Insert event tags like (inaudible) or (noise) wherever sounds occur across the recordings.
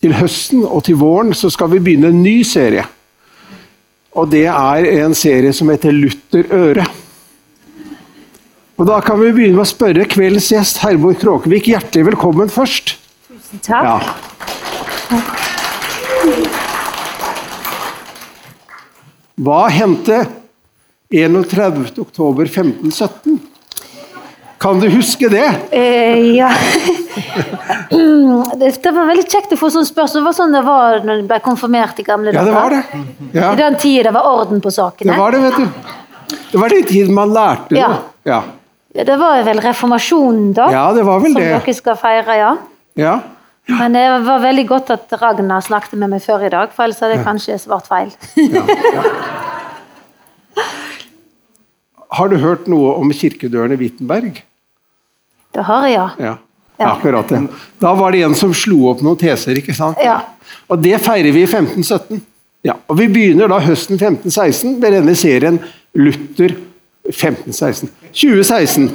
til høsten og til våren så skal vi begynne en ny serie. Og det er en serie som heter Luther Øre. Og Da kan vi begynne med å spørre kveldens gjest Hermor Kråkevik hjertelig velkommen først. Tusen takk. Ja. Hva hendte 31.10.1517? Kan du huske det? Eh, ja. (laughs) det, var veldig kjekt å få sånn spørsmål. Det var sånn det var når du ble konfirmert i gamle dager. Ja, det var det. Ja. I den tida det var orden på sakene. Det var det, vet du. Det var den tiden man lærte det. Ja. ja. Ja, Det var vel reformasjonen, da? Ja, det var vel som det. Som dere skal feire, ja. ja. Men det var veldig godt at Ragnar snakket med meg før i dag, for ellers hadde jeg kanskje svart feil. Ja. har du hørt noe om kirkedøren i Wittenberg? Det har jeg, ja. ja. Akkurat det. Da var det en som slo opp noen teser, ikke sant? Ja. Og det feirer vi i 1517. Ja. Og vi begynner da høsten 1516 med denne serien Luther 1516. 2016.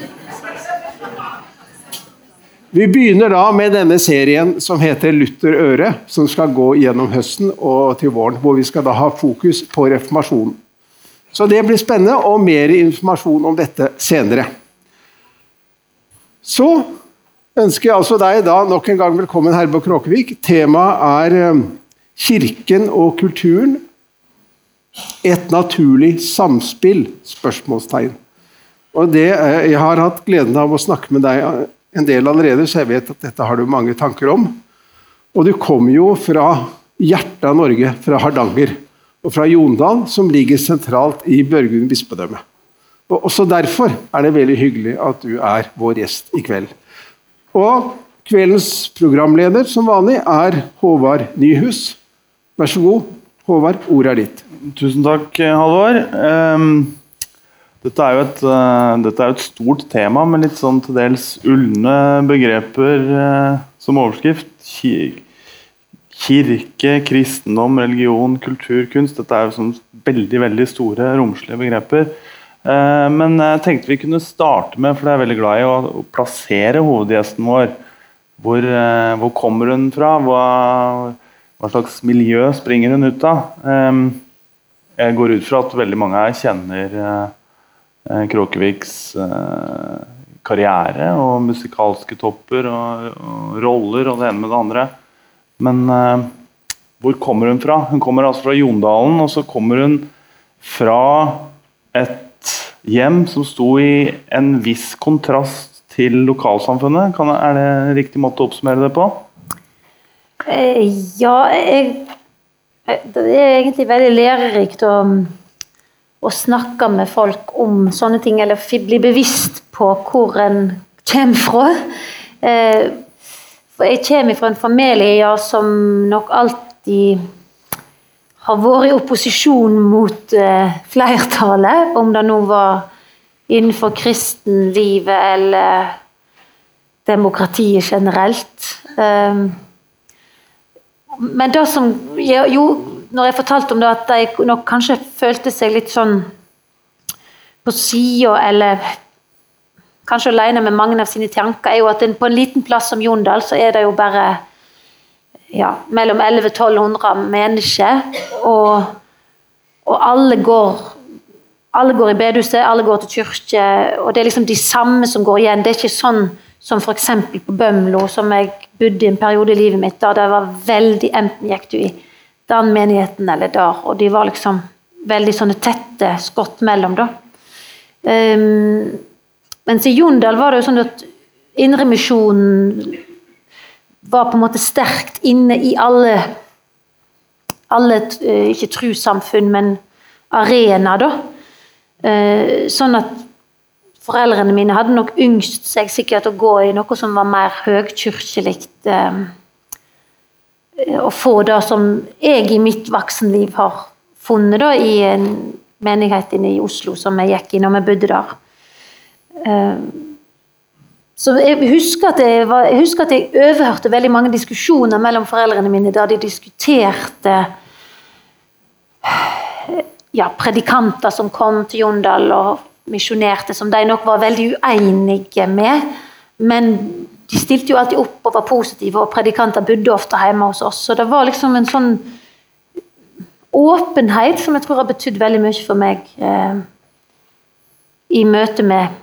Vi begynner da med denne serien som heter Luther Øre, som skal gå gjennom høsten og til våren. Hvor vi skal da ha fokus på reformasjonen. Så det blir spennende, og mer informasjon om dette senere. Så ønsker jeg altså deg da nok en gang velkommen, Herborg Kråkevik. Temaet er eh, Kirken og kulturen. Et naturlig samspill? spørsmålstegn. Og det, eh, Jeg har hatt gleden av å snakke med deg eh, en del allerede, så jeg vet at dette har du mange tanker om. Og du kommer jo fra hjertet av Norge, fra Hardanger. Og fra Jondal, som ligger sentralt i Børgund bispedømme. Og Også derfor er det veldig hyggelig at du er vår gjest i kveld. Og kveldens programleder, som vanlig, er Håvard Nyhus. Vær så god, Håvard, ordet er ditt. Tusen takk, Halvor. Um, dette, er et, uh, dette er jo et stort tema med litt sånn til dels ulne begreper uh, som overskrift. Kirke, kristendom, religion, kultur, kunst. Dette er jo sånn veldig veldig store, romslige begreper. Uh, men jeg tenkte vi kunne starte med, for jeg er veldig glad i å, plassere hovedgjesten vår. Hvor, hvor kommer hun fra? Hva, hva, slags miljø springer hun ut av? Jeg går ut fra at veldig mange her kjenner uh, Kråkeviks karriere og musikalske topper og, og, roller og det ene med det andre. Men hvor kommer hun fra? Hun kommer altså fra Jondalen, og så kommer hun fra et hjem som sto i en viss kontrast til lokalsamfunnet. Kan, er det en riktig måte å oppsummere det på? Ja, jeg det er egentlig veldig lærerikt å, å, snakke med folk om sånne ting, eller bli bevisst på hvor en kommer fra. Eh, for jeg kommer fra en familie ja, som nok alltid har vært i opposisjon mot eh, flertallet, om det nå var innenfor kristenlivet eller demokratiet generelt. Um, men det som Jo, når jeg fortalte om det, at de nok kanskje følte seg litt sånn på sida, eller kanskje alene med mange av sine tanker, er jo at på en liten plass som Jondal, så er det jo bare ja, mellom 1100-1200 mennesker. Og, og, alle går alle går i bedehuset, alle går til kirke, og det er liksom de samme som går igjen. Det er ikke sånn som f.eks. på Bømlo, som jeg bodde i en periode i livet mitt, da det var veldig Enten gikk du i den menigheten eller der, og de var liksom veldig sånne tette skott mellom, da. Um, mens i Jondal var det jo sånn at Indremisjonen var på en måte sterkt inne i alle alle, eh, ikke trossamfunn, men arena, da. Uh, sånn at Foreldrene mine hadde nok yngst seg sikkert å gå i noe som var mer høgkirkelig. Eh, å få det som jeg i mitt voksenliv har funnet da, i en menighet inne i Oslo som jeg gikk i når vi bodde der. Så jeg husker, var, jeg husker at jeg overhørte veldig mange diskusjoner mellom foreldrene mine der de diskuterte ja, predikanter som kom til Jondal og misjonerte, som de nok var veldig uenige med. Men de stilte jo alltid opp og var positive, og predikanter bodde ofte hjemme hos oss. Så det var liksom en sånn åpenhet som jeg tror har betydd veldig mye for meg eh, i møte med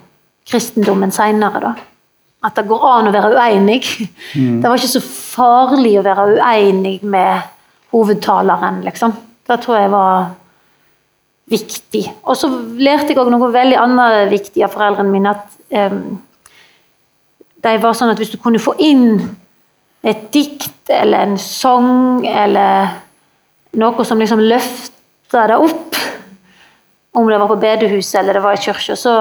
kristendommen seinere. At det går an å være uenig. Mm. Det var ikke så farlig å være uenig med hovedtaleren, liksom. Det tror jeg var viktig. Og så lærte jeg òg noe veldig annet viktig av foreldrene mine. at um, de var sånn at Hvis du kunne få inn et dikt eller en sang eller noe som liksom løfta det opp, om det var på bedehuset eller det var i kirka, så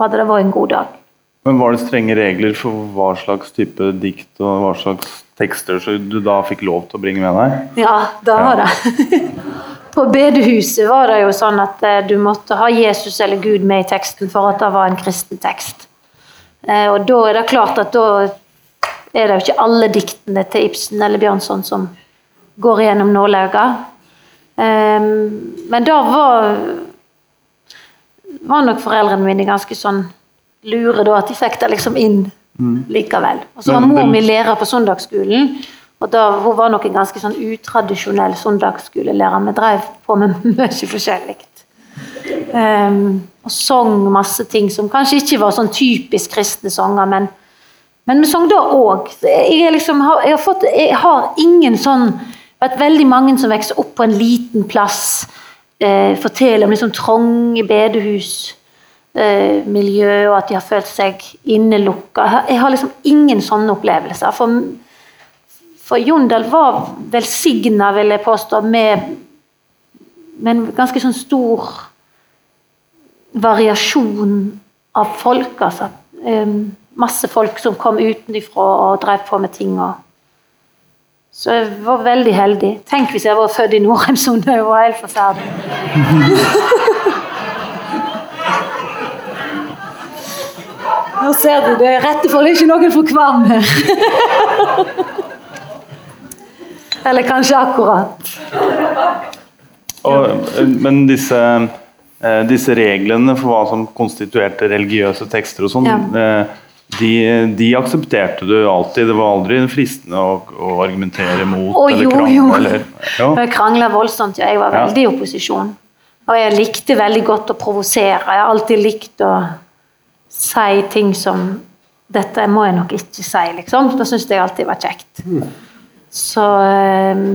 hadde det vært en god dag. Men Var det strenge regler for hva slags type dikt og hva slags tekster så du da fikk lov til å bringe med deg? Ja, da var det. (laughs) på bedehuset var det jo sånn at eh, du måtte ha Jesus eller Gud med i teksten for at det var en kristen tekst. Eh, og da er det klart at da er det jo ikke alle diktene til Ibsen eller Bjørnson som går gjennom nålauget. Ehm, men da var, var nok foreldrene mine ganske sånn lure da, at de fikk det liksom inn mm. likevel. Og så var mor mi lærer på søndagsskolen. Og da, Hun var nok en ganske sånn utradisjonell søndagsskolelærer. Vi drev på med (laughs) mye forskjellig. Um, og sang masse ting som kanskje ikke var sånn typisk kristne sanger, men, men vi sang da òg. Jeg, liksom, jeg, har jeg har ingen sånn vært veldig mange som vokser opp på en liten plass, eh, forteller om liksom trange bedehus eh, miljø, og at de har følt seg innelukka. Jeg har liksom ingen sånne opplevelser. For, for Jondal var velsigna, vil jeg påstå, med, med en ganske sånn stor variasjon av folk. altså. Um, masse folk som kom utenfra og drev på med ting. og så jeg var veldig heldig. Tenk hvis jeg var født i Norheimsund. Det var helt forferdelig. (laughs) Nå ser du, det er rette for ikke noen for kvam her. Eller kanskje akkurat. Og, men disse, eh, disse, reglene for hva som konstituerte religiøse tekster og sånn, ja. Eh, de, de, aksepterte du alltid? Det var aldri fristende å, å argumentere mot oh, eller krangle? Jo, jo. Jeg krangla voldsomt. Jeg var veldig i opposisjon. Og jeg likte veldig godt å provosere. Jeg har alltid likt å si ting som dette må jeg nok ikke si, liksom. Da syns jeg alltid var kjekt. Mm. Så um,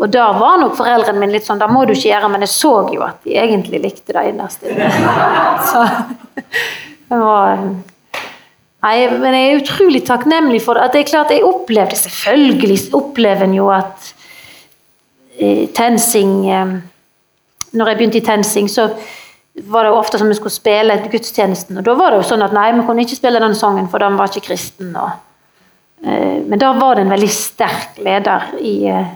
Og da var nok foreldrene mine litt sånn 'Da må du ikke gjøre', men jeg så jo at de egentlig likte det innerst inne. (laughs) Så det var Nei, men jeg er utrolig takknemlig for det. At det er klart, jeg opplevde Selvfølgelig opplever en jo at eh, TenSing eh, Når jeg begynte i TenSing, så var det ofte som vi skulle spille gudstjenesten. Og da var det jo sånn at nei, vi kunne ikke spille den sangen, for den var ikke kristen. Og, eh, men da var det en veldig sterk leder i eh,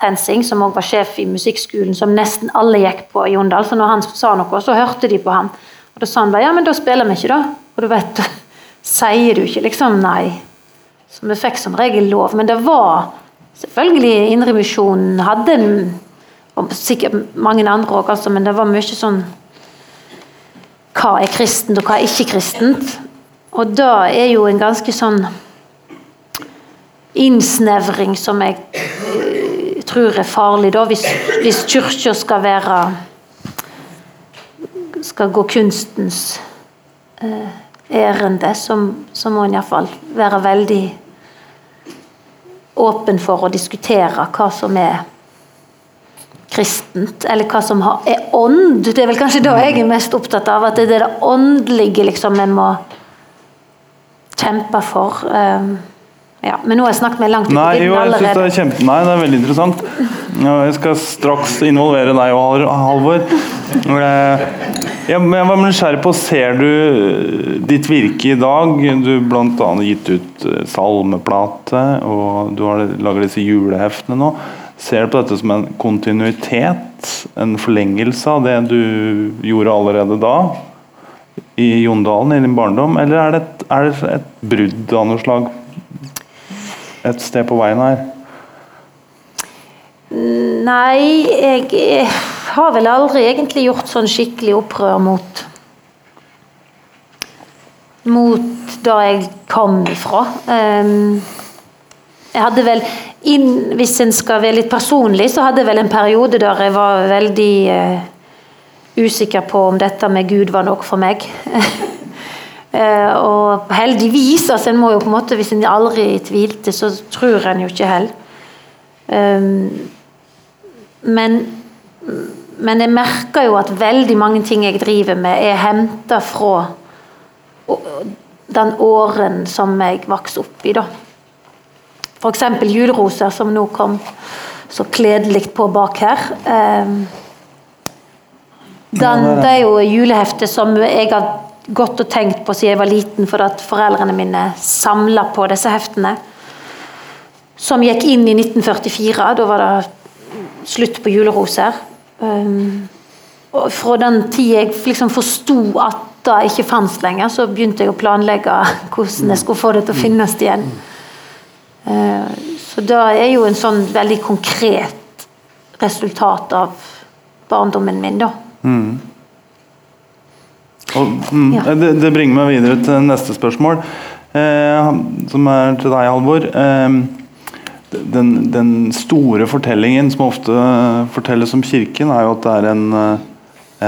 TenSing, som også var sjef i musikkskolen, som nesten alle gikk på i Jondal. Så når han sa noe, så hørte de på ham. Og da sa han bare ja, men da spiller vi ikke, da. Og du vet, (laughs) sier du ikke liksom nei. Så vi fikk som regel lov. Men det var selvfølgelig Indremisjonen hadde og sikkert mange andre òg, altså, men det var mye sånn hva er kristent og hva er ikke kristent. Og da er jo en ganske sånn innsnevring som jeg uh, tror er farlig, da, hvis, hvis kirka skal være skal gå kunstens uh, ærende, så, så må en iallfall være veldig åpen for å diskutere hva som er kristent, eller hva som er ånd. Det er vel kanskje det jeg er mest opptatt av. At det er det åndelige liksom en må kjempe for. Um, ja, men nå har jeg snakket meg langt ut jo, jeg synes det er kjempe, nei, det er veldig interessant. Jeg skal straks involvere deg og Halvor. Jeg var nysgjerrig på, Ser du ditt virke i dag? Du har bl.a. gitt ut eh, salmeplate, og du har laget disse juleheftene nå. Ser du på dette som en kontinuitet, en forlengelse av det du gjorde allerede da? I Jondalen, i din barndom, eller er det et, er det et brudd av noe slag et sted på veien her? Nei, jeg har vel aldri egentlig gjort sånn skikkelig opprør mot mot da jeg kom ifra. Um, jeg hadde vel, inn, Hvis en skal være litt personlig, så hadde jeg vel en periode der jeg var veldig uh, usikker på om dette med Gud var nok for meg. uh, (laughs) og heldigvis, altså en må jo på en måte, hvis en aldri tvilte, så tror en jo ikke heller. Um, men, men jeg merker jo at veldig mange ting jeg driver med, er henta fra den åren som jeg vokste opp i. da. F.eks. juleroser, som nå kom så kledelig på bak her. Um, den, det er jo juleheftet som jeg har gått og tenkt på siden jeg var liten, for at foreldrene mine samla på disse heftene. Som gikk inn i 1944. Da var det slutt på juleroser. Um, og fra den tid jeg liksom forsto at det ikke fantes lenger, så begynte jeg å planlegge hvordan jeg skulle få det til å finnes igjen. Uh, så det er jo en sånn veldig konkret resultat av barndommen min, da. Mm. Og, mm, ja. det, det, bringer meg videre til neste spørsmål, eh, som er til deg, Halvor. Eh, den, den, store fortellingen som ofte fortelles om Kirken, er jo at det er en,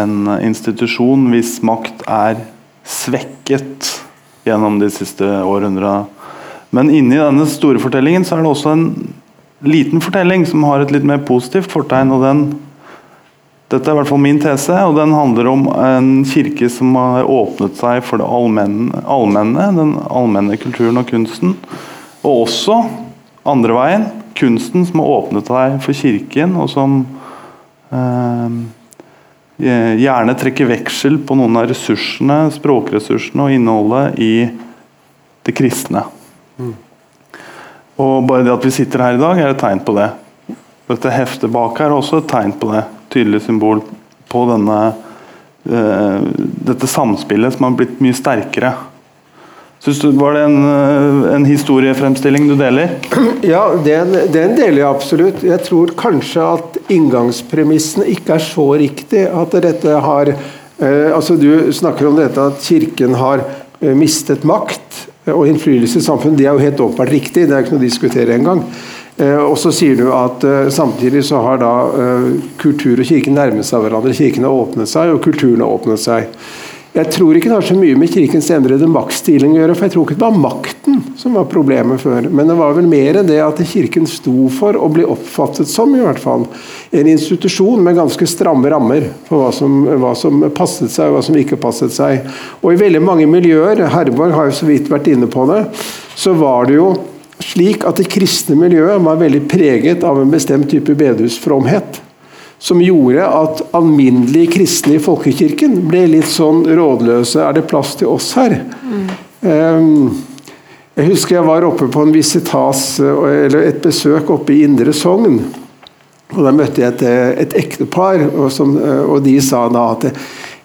en institusjon hvis makt er svekket gjennom de siste århundrene. Men inni denne store fortellingen så er det også en liten fortelling som har et litt mer positivt fortegn. og den dette er i hvert fall min tese, og den handler om en kirke som har åpnet seg for det allmenne, den allmenne kulturen og kunsten. Og også andre veien, kunsten som har åpnet seg for kirken, og som eh, gjerne trekker veksel på noen av ressursene, språkressursene og innholdet i det kristne. Mm. Og bare det at vi sitter her i dag, er et tegn på det. Dette heftet bak her er også et tegn på det tydelig symbol på denne, uh, dette samspillet som har blitt mye sterkere. Synes du, Var det en, eh, en, historiefremstilling du deler? (clears throat) Ja, den, den, deler jeg absolutt. Jeg tror kanskje at inngangspremissen ikke er så riktig. At dette har eh, altså Du snakker om dette at Kirken har uh, mistet makt og innflytelse i samfunnet. Det er jo helt åpenbart riktig, det er ikke noe å diskutere engang. Eh, og så sier du at uh, samtidig så har da uh, kultur og kirken nærmet seg hverandre. Kirken har åpnet seg, og kulturen har åpnet seg. Jeg tror ikke det har så mye med kirkens endrede maktstilling å gjøre, for jeg tror ikke det var makten som var problemet før. Men det var vel mer det at kirken sto for å bli oppfattet som i hvert fall en institusjon med ganske stramme rammer for hva som, hva som passet seg og hva som ikke passet seg. Og i veldig mange miljøer, Herborg har jo så vidt vært inne på det, så var det jo slik at det kristne miljøet var veldig preget av en bestemt type bedehusfromhet. Som gjorde at alminnelige kristne i folkekirken ble litt sånn rådløse. Er det plass til oss her? Mm. Um, jeg husker jeg var oppe på en visitas, eller et besøk oppe i Indre Sogn. og Da møtte jeg et, et ektepar, og, som, og, de sa da at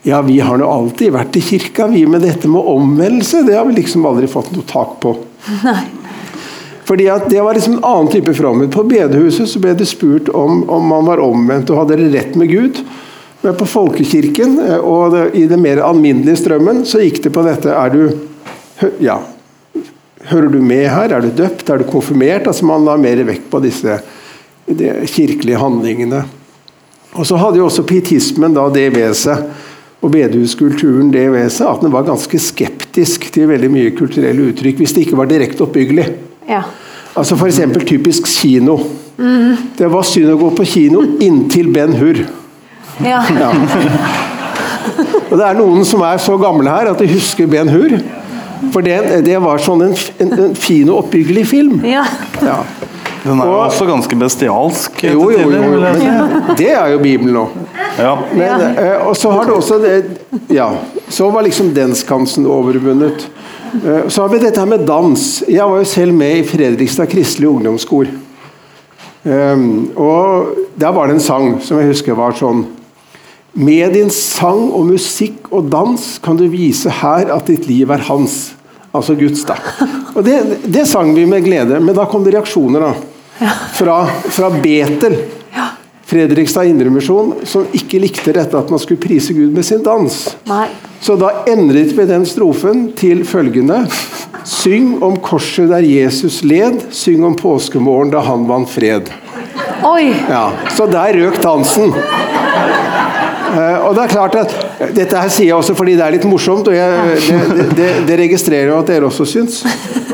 ja, vi har nå alltid vært i kirka, vi med dette med omvendelse. Det har vi liksom aldri fått noe tak på. (laughs) Nei. Fordi Det var liksom en annen type fromhet. På bedehuset så ble det spurt om, om man var omvendt og hadde rett med Gud. Men på folkekirken eh, og det, i den mer alminnelige strømmen så gikk det på dette er du, ja, Hører du med her? Er du døpt? Er du konfirmert? Altså Man la mer vekt på disse de kirkelige handlingene. Og Så hadde jo også pietismen da det ved seg, og bedehuskulturen det ved seg, at den var ganske skeptisk til veldig mye kulturelle uttrykk hvis det ikke var direkte oppbyggelig. Ja. Altså F.eks. typisk kino. Mm. Det var synd å gå på kino inntil Ben Hur. Ja. (laughs) ja. Og det er noen som er så gamle her at de husker Ben Hur. For det, det var sånn en, en, en fin og oppbyggelig film. Ja. ja. Den er jo og, også ganske bestialsk. Jo, jo, jo, men det er jo Bibelen òg. Ja. Eh, og så har det også det, Ja, så var liksom den skansen overvunnet. Eh, så har vi dette her med dans. Jeg var jo selv med i Fredrikstad kristelig ungdomskor. Um, og Der var det en sang som jeg husker var sånn Med din sang og musikk og dans kan du vise her at ditt liv er hans. Altså Guds, da. Og det, det sang vi med glede, men da kom det reaksjoner, da. Fra, fra Betel. Fredrikstad Indremisjon, som ikke likte dette at man skulle prise Gud med sin dans. Nei. Så da endret vi den strofen til følgende Syng om korset der Jesus led, syng om påskemorgen da han vant fred. Oi! Ja, Så der røk dansen. Eh, og det er klart at Dette her sier jeg også fordi det er litt morsomt, og jeg, det, det, det registrerer jeg at dere også syns.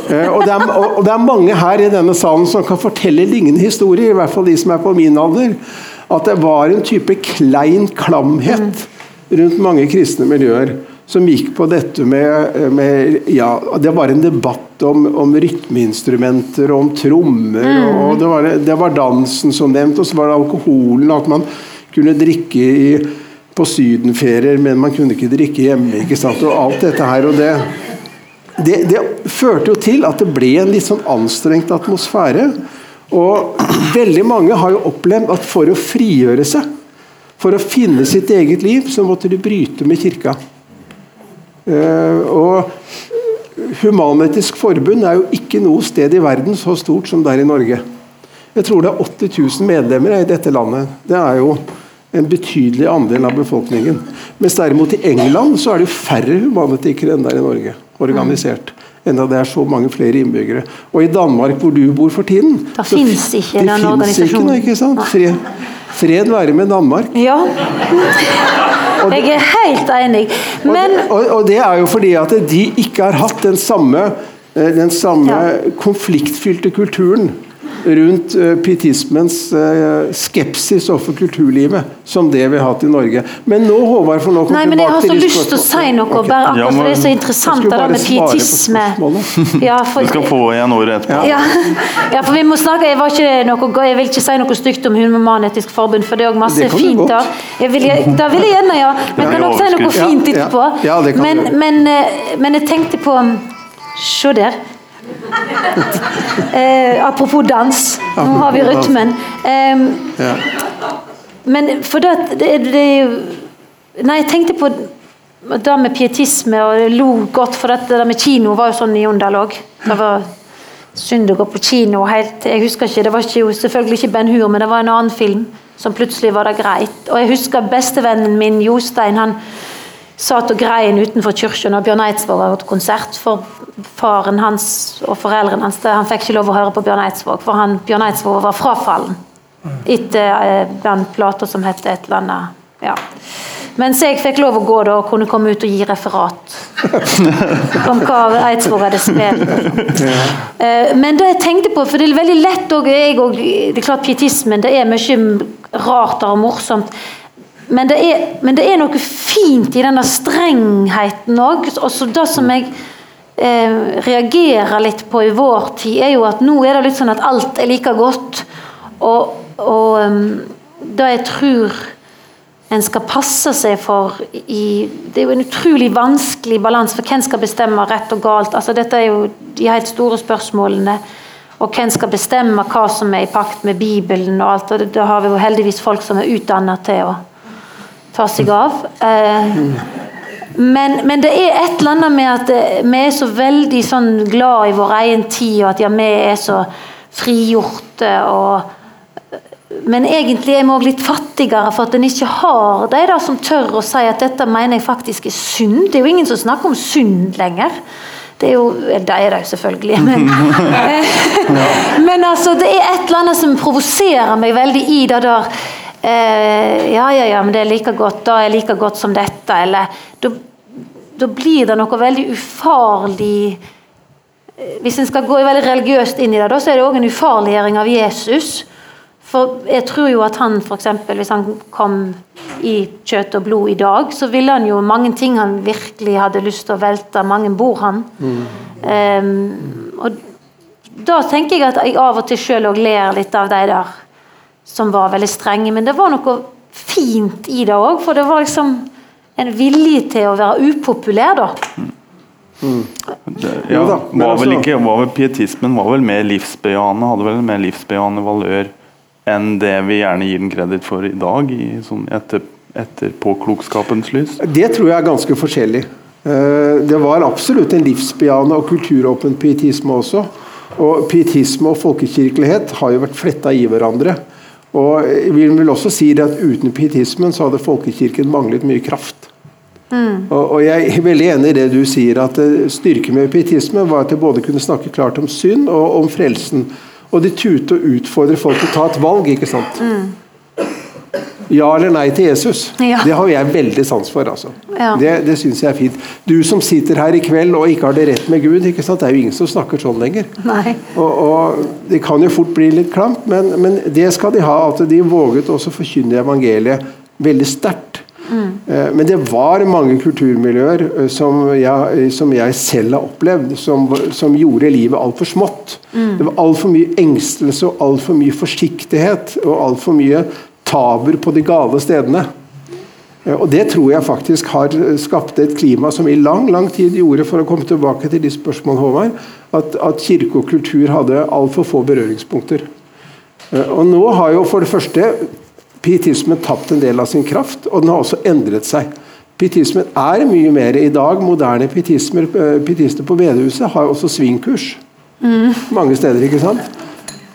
Eh, og det, er, og det er mange her i denne salen som kan fortelle lignende historier, i hvert fall de som er på min alder. At det var en type klein klamhet rundt mange kristne miljøer som gikk på dette med, med ja, Det var en debatt om, om rytmeinstrumenter og om trommer. Mm. og det var, det var, dansen som nevnt, og så var det alkoholen. At man kunne drikke i, på sydenferier, men man kunne ikke drikke hjemme. ikke sant, og alt dette her, og det, det, det førte jo til at det ble en litt sånn anstrengt atmosfære. Og veldig mange har jo opplevd at for å frigjøre seg, for å finne sitt eget liv, så måtte de bryte med kirka. Eh, og Human-Etisk Forbund er jo ikke noe sted i verden så stort som det er i Norge. Jeg tror det er 80 000 medlemmer i dette landet. Det er jo en betydelig andel av befolkningen. Mens derimot i England så er det færre humanetikere enn der i Norge. Organisert. Enda det er så mange flere innbyggere. Og i Danmark, hvor du bor for tiden Da fins ikke den organisasjonen. Ikke, ikke sant? Fred, fred være med Danmark. Ja. Jeg er helt enig. Men og, og, og, det er jo fordi at de ikke har hatt den samme, eh, den samme ja. konfliktfylte kulturen rundt uh, pietismens uh, skepsis overfor kulturlivet som det vi har hatt i Norge. Men nå, Håvard, for nå Nei, men Jeg har så lyst til å si noe, okay. bare akkurat for det er så interessant det med pietisme. Ja, for, du skal få igjen ordet etterpå. Ja. (laughs) ja, for vi må snakke, jeg, noe, jeg, vil ikke si noe stygt om Human-Etisk Forbund, for det er òg masse fint der. Jeg vil, da vil jeg gjerne, ja. Men jeg kan også si noe fint etterpå. Men, men, eh, men jeg tenkte på Se der. (laughs) Eh, apropos dans. Nå har vi rytmen. Eh, ja. Men for det, det, det Nei, jeg tenkte på det med pietisme og lo godt, for det der med kino var jo sånn i Jondal òg. Det var synd å gå på kino helt Jeg husker ikke, det var ikke, selvfølgelig ikke Ben Hur, men det var en annen film som plutselig var det greit. Og jeg husker bestevennen min Jostein. han satt og grein utenfor kirka når Bjørn Eidsvåg hadde konsert. For faren hans og foreldrene hans han fikk ikke lov å høre på Bjørn Eidsvåg, for han, Bjørn Eidsvåg var frafallen etter eh, den plata som het et eller annet ja. Mens jeg fikk lov å gå da og kunne komme ut og gi referat (laughs) om hva Eidsvåg hadde spilt. Eh, men det jeg tenkte på, for det er veldig lett òg Det er klart pietismen det er mye rart og morsomt. Men det, er, men det, er, noe fint i denne strengheten òg. Det som jeg eh, reagerer litt på i vår tid, er jo at nå er det litt sånn at alt er like godt. Og, og um, det jeg tror en skal passe seg for i Det er jo en utrolig vanskelig balanse, for hvem skal bestemme rett og galt? Altså, dette er jo de helt store spørsmålene. Og hvem skal bestemme hva som er i pakt med Bibelen og alt. og Da har vi jo heldigvis folk som er utdannet til å ta seg av. Eh, men, men, det er et eller annet med at eh, vi er så veldig sånn glad i vår egen tid, og at ja, vi er så frigjorte. og men egentlig er vi òg litt fattigere for at en ikke har de der som tør å si at dette mener jeg faktisk er synd. Det er jo ingen som snakker om synd lenger. Det er jo Det er det jo selvfølgelig, (laughs) men (laughs) (laughs) Men altså, det er et eller annet som provoserer meg veldig i det der eh, Ja, ja, ja, men det er like godt, da er like godt som dette, eller Da blir det noe veldig ufarlig eh, Hvis en skal gå veldig religiøst inn i det, da, så er det òg en ufarliggjøring av Jesus. For jeg tror jo at han f.eks. hvis han kom i kjøtt og blod i dag, så ville han jo mange ting han virkelig hadde lyst til å velte. Mange bor han. Mm. Um, og da tenker jeg at jeg av og til sjøl òg ler litt av de der som var veldig strenge. Men det var noe fint i det òg, for det var liksom en vilje til å være upopulær, da. Mm. Det, ja, var vel altså- ikke, var vel Pietismen var vel mer livsbejaende, hadde vel mer livsbejaende valør enn det vi gjerne gir den kreditt for i dag, i, sånn etter, etter påklokskapens lys? Det tror jeg er ganske forskjellig. Eh, det var absolutt en livsbejaende og kulturåpen pietisme også. Og Pietisme og folkekirkelighet har jo vært fletta i hverandre. Og vi vil også si det at Uten pietismen så hadde folkekirken manglet mye kraft. Og, og jeg er veldig enig i det du sier, at eh, styrken med pietismen var at de både kunne snakke klart om synd og om frelsen. Og de turte å utfordre folk til å ta et valg, ikke sant. Ja eller nei til Jesus. Ja. Det har jeg veldig sans for. altså. Ja. Det, det syns jeg er fint. Du som sitter her i kveld og ikke har det rett med Gud, det er jo ingen som snakker sånn lenger. Og, og Det kan jo fort bli litt klamt, men, men det skal de ha. At de våget også forkynne evangeliet veldig sterkt. Mm. Men det var mange kulturmiljøer eh, som jeg, som jeg selv har opplevd, som, som gjorde livet altfor smått. Det var altfor mye engstelse og altfor mye forsiktighet og altfor mye tabuer på de gale stedene. Eh, Og Det tror jeg faktisk har skapt et klima som i lang lang tid gjorde, for å komme tilbake til de spørsmålene, Håvard, at, at kirke og kultur hadde altfor få berøringspunkter. Eh, Og Nå har jo for det første pietismen tapt en del av sin kraft, og den har også endret seg. Pietismen er mye mer i dag. Moderne eh, pietister på bedehuset har også svingkurs. Mange steder, ikke sant?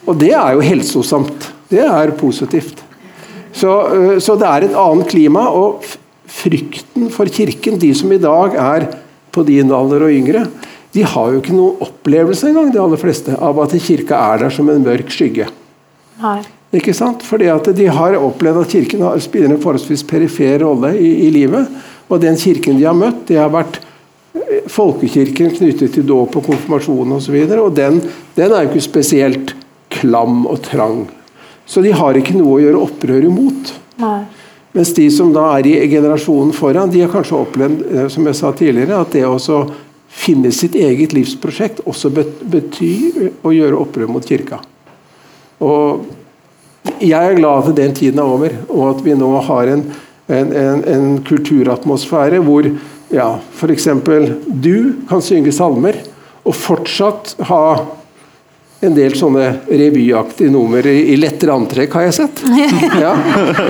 Og det er jo helsosamt. Det er positivt. Så, øh, så det er et annet klima, og frykten for kirken, de som i dag er på din alder og yngre, de har jo ikke noen opplevelse engang, de aller fleste, av at kirka er der som en mørk skygge. Nei. Ikke sant? Fordi at de har opplevd at kirken har, spiller en forholdsvis perifer rolle i, i livet. Og den kirken de har møtt, det har vært eh, folkekirken knyttet til dåp og konfirmasjon osv. Og, så videre, og den, den er jo ikke spesielt klam og trang. Så de har ikke noe å gjøre opprør imot. Nei. Mens de som da er i generasjonen foran, de har kanskje opplevd eh, som jeg sa tidligere, at det å finne sitt eget livsprosjekt også betyr å gjøre opprør mot kirka. Og jeg er glad at den tiden er over, og at vi nå har en, en, en, en kulturatmosfære hvor ja, f.eks. du kan synge salmer og fortsatt ha en del sånne revyaktige nummer i, lettere antrekk, har jeg sett. (laughs) Ja,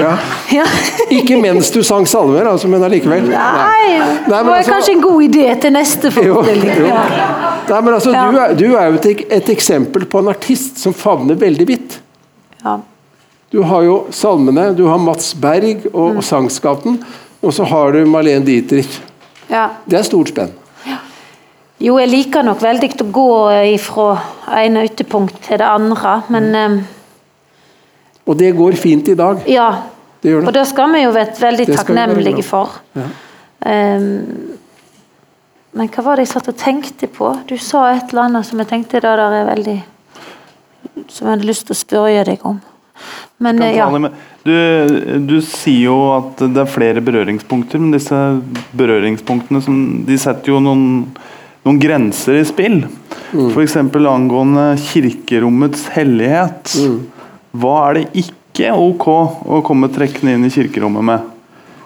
ja. Ja. Ikke mens du sang salmer, altså, men allikevel. Nei, det var altså- kanskje en god idé til neste (laughs) forestilling. Ja. Nei, men altså, Ja. du, er, du er jo et, et eksempel på en artist som favner veldig vidt. Ja. Du har jo salmene, du har Mats Berg og, og Sangskatten, og så har du Malene Dietrich. ja. Det er stort spenn. Jo, jeg liker nok veldig å gå fra ene ytterpunkt til det andre, men eh, Og det går fint i dag. ja. Det gjør det. Og det skal vi jo være veldig takknemlige være for. Ja. Um, men hva var det jeg satt og tenkte på? Du sa et eller annet som jeg tenkte det der er veldig Som jeg hadde lyst til å spørre deg om. Men eh, ja. Du, du sier jo at det er flere berøringspunkter, men disse berøringspunktene som, de setter jo noen, noen grenser i spill. Mm. F.eks. angående kirkerommets hellighet. Mm. Hva er det ikke ok å komme trekkende inn i kirkerommet med?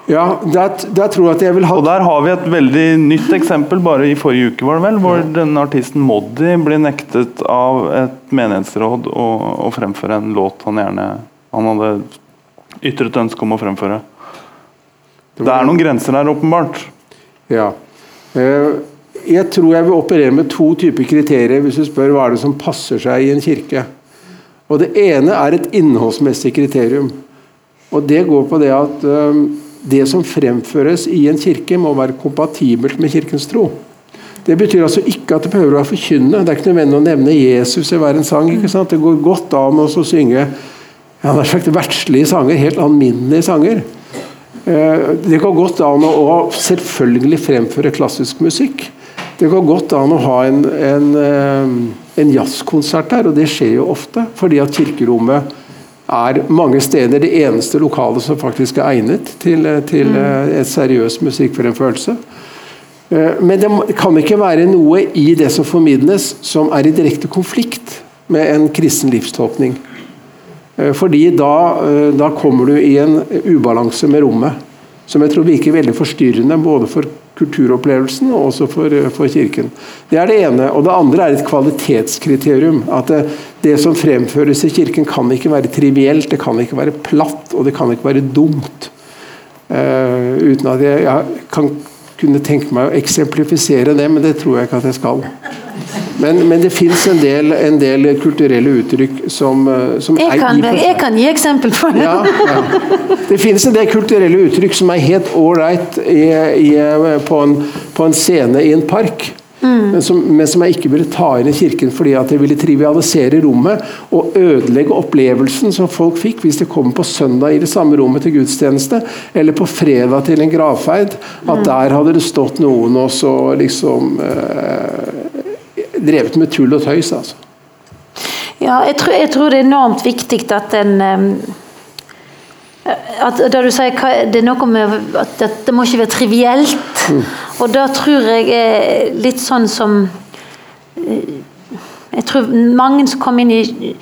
Ja, der, der tror jeg at jeg vil ha Og der har vi et veldig nytt eksempel, bare i forrige uke, var det vel, hvor denne artisten Moddi ble nektet av et menighetsråd å, å fremføre en låt han gjerne han hadde ytret ønske om å fremføre. Det er noen grenser der, åpenbart. Ja. Eh, Jeg tror jeg vil operere med to typer kriterier hvis du spør hva er det som passer seg i en kirke. Og Det ene er et innholdsmessig kriterium. Og Det går på det at det som fremføres i en kirke, må være kompatibelt med kirkens tro. Det betyr altså ikke at det behøver å være forkynne. Det er ikke nødvendig å nevne Jesus i hver en sang. ikke sant? Det går godt an å synge ja, nær sagt verdslige sanger, helt alminnelige sanger. Eh, Det går godt an å selvfølgelig fremføre klassisk musikk. Det går godt an å ha en, en, eh, en jazzkonsert der, og det skjer jo ofte. Fordi at kirkerommet er mange steder det eneste lokalet som faktisk er egnet til, eh, til eh, et seriøs musikkfremførelse. Men det kan ikke være noe i det som formidles som er i direkte konflikt med en kristen livstolkning. Fordi da, da kommer du i en ubalanse med rommet, som jeg tror virker veldig forstyrrende både for kulturopplevelsen og også for, eh, for kirken. Det er det ene. Og det andre er et kvalitetskriterium. At det, det som fremføres i kirken kan ikke være trivielt, det kan ikke være platt, og det kan ikke være dumt. Uh, uten at jeg, jeg kan kunne tenke meg å eksemplifisere det, men det tror jeg ikke at jeg skal. Men, men det fins en, en, del kulturelle uttrykk som, eh, som jeg, kan, jeg kan gi eksempel på det. Ja, ja. Det finnes en del kulturelle uttrykk som er helt ålreit på, på en scene i en park. Mm. Men, som, men, som, jeg ikke ville ta inn i kirken fordi at jeg ville trivialisere rommet og ødelegge opplevelsen som folk fikk hvis de kom på søndag i det samme rommet til gudstjeneste, eller på fredag til en gravferd. At mm. der hadde det stått noen og så liksom eh, drevet med tull og tøys. altså. Ja, jeg tror, jeg tror det er enormt viktig at en at, da du sier det er noe med at det, det må ikke være trivielt. Mm. Og da tror jeg er litt sånn som eh, Jeg tror mange som kom inn i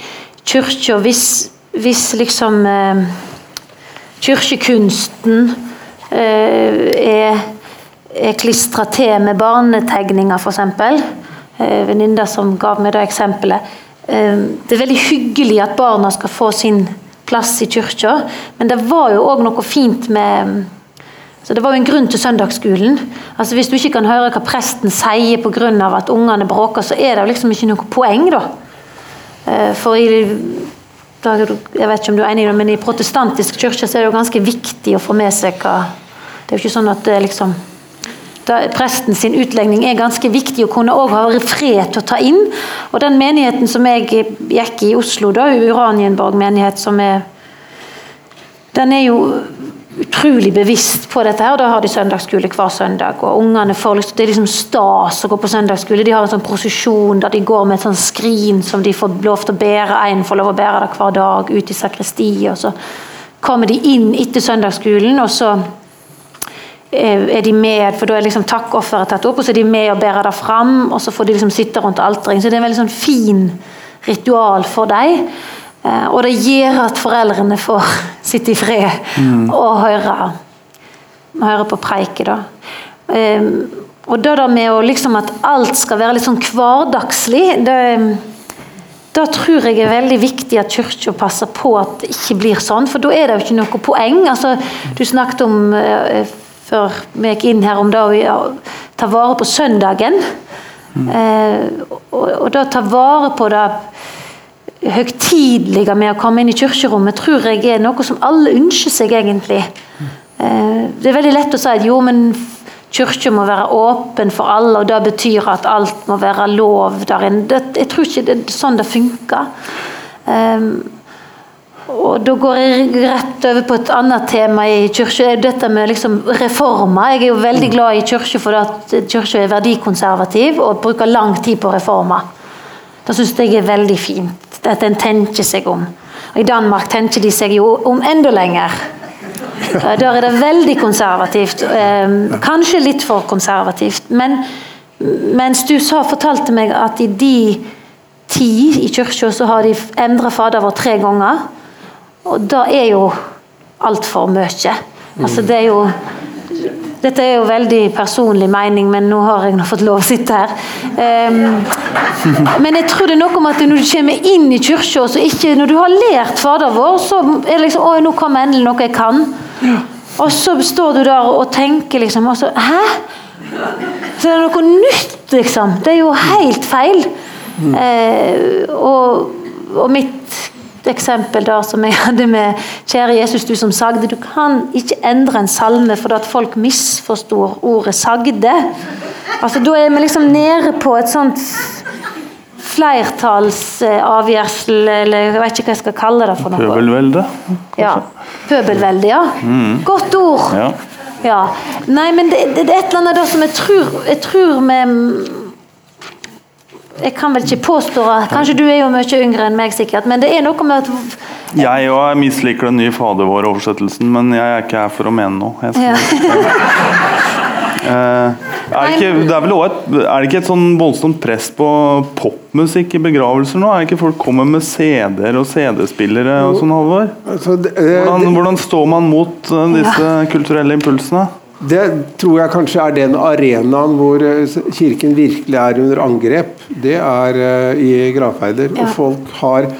kirka, hvis, hvis liksom eh, kirkekunsten eh, er, er klistra til med barnetegninger, f.eks. Eh, Venninna som ga meg det eksempelet. Eh, det er veldig hyggelig at barna skal få sin plass i kirka. Men det var jo òg noe fint med så Det var jo en grunn til søndagsskolen. Altså Hvis du ikke kan høre hva presten sier pga. at ungene bråker, så er det jo liksom ikke noe poeng, da. Eh, for i jeg vet ikke om du er enig i det, men i protestantisk kirke så er det jo ganske viktig å få med seg hva Det er jo ikke sånn at det liksom presten sin utlegning er ganske viktig å kunne også ha fred til å ta inn. Og den menigheten som jeg gikk i Oslo, da, Uranienborg menighet, som er Den er jo utrolig bevisst på dette. her, Da har de søndagsskole hver søndag. og ungene får liksom, Det er liksom stas å gå på søndagsskole. De har en sånn prosesjon der de går med et sånn skrin som de får lov til å bære. Én får lov å bære det hver dag ut i sakristiet. Og så kommer de inn etter søndagsskolen, og så er de med, for da er liksom takkofferet tatt opp, og så er de med og bærer det fram, og så får de liksom sitte rundt alteret. Så det er en veldig sånn fin ritual for dem. Eh, og det gjør at foreldrene får (laughs) sitte i fred mm. og høre, høre på preiket. da. Um, og det der med å liksom at alt skal være litt sånn hverdagslig, det, da tror jeg er veldig viktig at Kirka passer på at det ikke blir sånn, for da er det jo ikke noe poeng. Altså, du snakket om før vi gikk inn her om det å ta vare på søndagen. Mm. Eh, og, og da ta vare på det høytidelige med å komme inn i kirkerommet, tror jeg er noe som alle ønsker seg, egentlig. Eh, det er veldig lett å si at jo, men kirka må være åpen for alle, og det betyr at alt må være lov der inne. Jeg tror ikke det er sånn det funker. Um, og Da går jeg rett over på et annet tema i kirka. Dette med liksom reformer. Jeg er jo veldig glad i kirka for at kirka er verdikonservativ og bruker lang tid på reformer. Det syns jeg er veldig fint. At en tenker seg om. Og I Danmark tenker de seg jo om enda lenger. Der er det veldig konservativt. Ehm, kanskje litt for konservativt. Men mens du sa, fortalte meg at i de ti i kirka så har de endra Fader vår tre ganger. Og det er jo altfor mye. Altså, det er jo dette er jo veldig personlig mening, men nå har jeg nå fått lov å sitte her. Um, men jeg tror det er noe med at når du kommer inn i kirka, når du har lært Fader vår, så er det liksom Å, nå kommer endelig noe jeg kan. Og så står du der og tenker liksom og så, Hæ? Så det er noe nytt, liksom. Det er jo helt feil. Uh, og, og mitt eksempel da, som jeg hadde med 'Kjære Jesus, du som sagde'. Du kan ikke endre en salme fordi at folk misforstår ordet 'sagde'. Altså, Da er vi liksom nede på et sånt flertallsavgjørsel, eller jeg vet ikke hva jeg skal kalle det for noe. Pøbelvelde? Ja. Pøbelvelde, ja. Mm. Godt ord. Ja. ja. Nei, men det, det, det, er et eller annet da som jeg tror, jeg tror med jeg kan vel ikke påstå Kanskje du er jo mye yngre enn meg, sikkert, men det er noe med at Jeg òg misliker den nye Fader vår-oversettelsen, men jeg er ikke her for å mene noe. Ja. uh, (laughs) er, det ikke, det er, vel et, er det ikke et sånn voldsomt press på popmusikk i begravelser nå? Er det ikke folk kommer med CD-er og CD-spillere og sånn, Halvor? Altså, hvordan, hvordan, står man mot uh, disse kulturelle impulsene? Det tror jeg kanskje er den arenaen hvor eh, Kirken virkelig er under angrep. Det er uh, i gravferder. Ja. Og folk har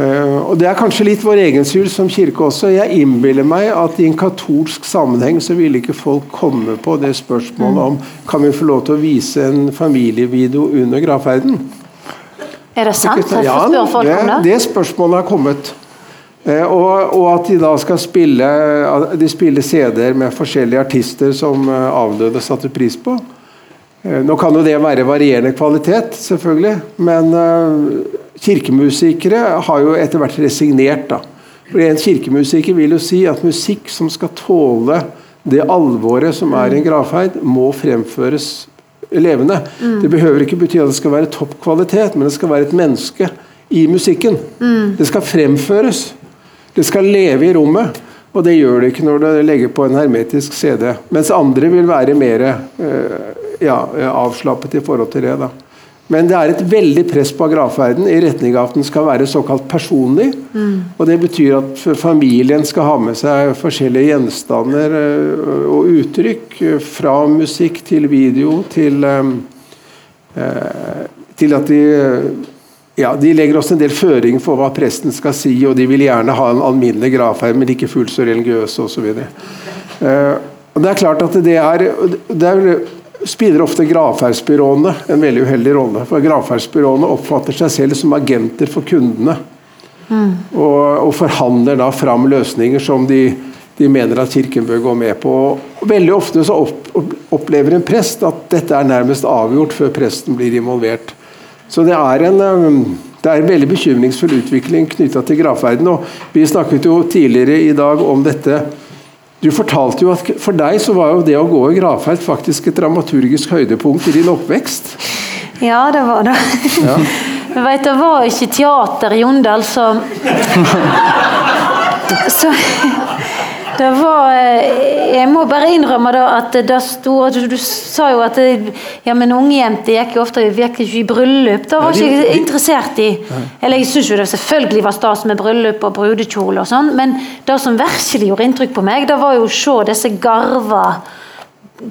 Eh, og Det er kanskje litt vår egen skyld som kirke også. Jeg innbiller meg at i en katolsk sammenheng så ville ikke folk komme på det spørsmålet om kan vi få lov til å vise en familievideo under gravferden. Er det sant? Hvorfor Ja, spør folk om det? det spørsmålet har kommet. Eh, og, og at de da skal spille De spiller CD-er med forskjellige artister som eh, avdøde satte pris på. Eh, Nå kan jo det være varierende kvalitet, selvfølgelig, men kirkemusikere har jo etter hvert resignert. da. For En kirkemusiker vil jo si at musikk som skal tåle det alvoret som er i en gravferd, må fremføres levende. Det behøver ikke bety at det skal være topp kvalitet, men det skal være et menneske i musikken. Det skal fremføres. Det skal leve i rommet. Og det gjør det ikke når du legger på en hermetisk CD. Mens andre vil være mer eh, ja, avslappet i forhold til det. da. Men det er et veldig press på gravferden i retning av at den skal være såkalt personlig. Og Det betyr at familien skal ha med seg forskjellige gjenstander eh, og uttrykk. Fra musikk til video til eh, Til at de ja, De legger også en del føring for hva presten skal si, og de vil gjerne ha en alminnelig gravferd, men ikke fullt så religiøse osv. Uh, og det er klart at det er, det er spiller ofte gravferdsbyråene en veldig uheldig rolle. For gravferdsbyråene oppfatter seg selv som agenter for kundene. Og, og forhandler da fram løsninger som de, de mener at kirken bør gå med på. Og veldig ofte så opp, opplever en prest at dette er nærmest avgjort før presten blir involvert. Så det er en, um, det er en veldig bekymringsfull utvikling knytta til gravferden. Og vi snakket jo tidligere i dag om dette du fortalte jo at For deg så var jo det å gå i gravferd faktisk et dramaturgisk høydepunkt i din oppvekst. Ja, det var det. Ja. (laughs) Men vet, det var ikke teater i Jondal, (laughs) så Så det var eh, Jeg må bare innrømme da at det sto Du, du sa jo at det, ja, men ungjenter gikk jo ofte gikk ikke i bryllup. Det var Ja, ikke jeg interessert i. Eller jeg syns jo det selvfølgelig var stas med bryllup og brudekjole og sånn, men det som virkelig gjorde inntrykk på meg, det var jo å se disse garva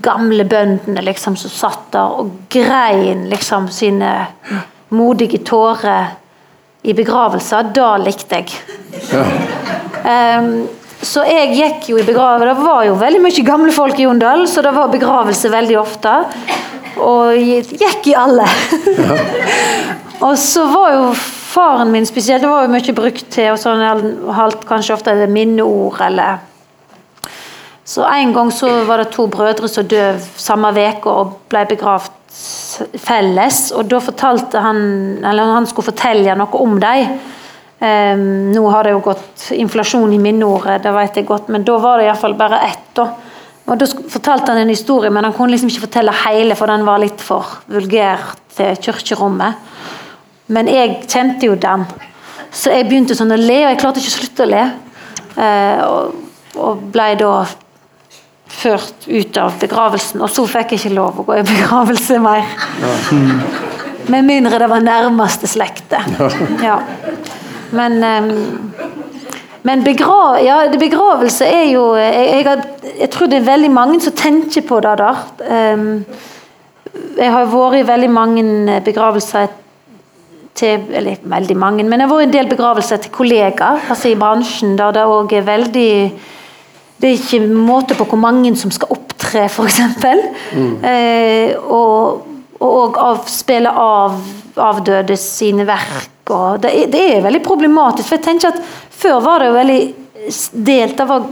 gamle bøndene liksom som satt der og grein liksom sine modige tårer i begravelser. Da likte jeg. Ehm, så jeg gikk jo i begravelse Det var jo veldig mye gamle folk i Jondal, så det var begravelse veldig ofte. Og gikk i alle. og så var jo faren min spesielt, det var jo mye brukt til og sånn, halt kanskje ofte minneord eller så En gang så var det to brødre som døde samme uke og ble begravd felles. og Da fortalte han eller han skulle fortelle noe om dem. Ehm, nå har det jo gått inflasjon i minneordet, det vet jeg godt, men da var det iallfall bare ett. da. Og Da fortalte han en historie, men han kunne liksom ikke fortelle hele, for den var litt for vulgær til kirkerommet. Men jeg kjente jo den, så jeg begynte sånn å le, og jeg klarte ikke å slutte å le. Eh, og, og ble da ført ut av begravelsen, og så fikk jeg ikke lov å gå i begravelse mer. Med mindre det var nærmeste slekte. Ja. Men, men begra ja, begravelse er jo jeg, jeg, jeg tror det er veldig mange som tenker på det der. Jeg har vært i veldig mange begravelser til Eller veldig mange, men jeg har vært i en del begravelser til kollegaer altså i bransjen, der det òg er veldig det er ikke måte på hvor mange som skal opptre, f.eks. Eh, og og av, spille av avdøde sine verk. Det, er, det er veldig problematisk. for jeg tenker at Før var det jo veldig delt. Det var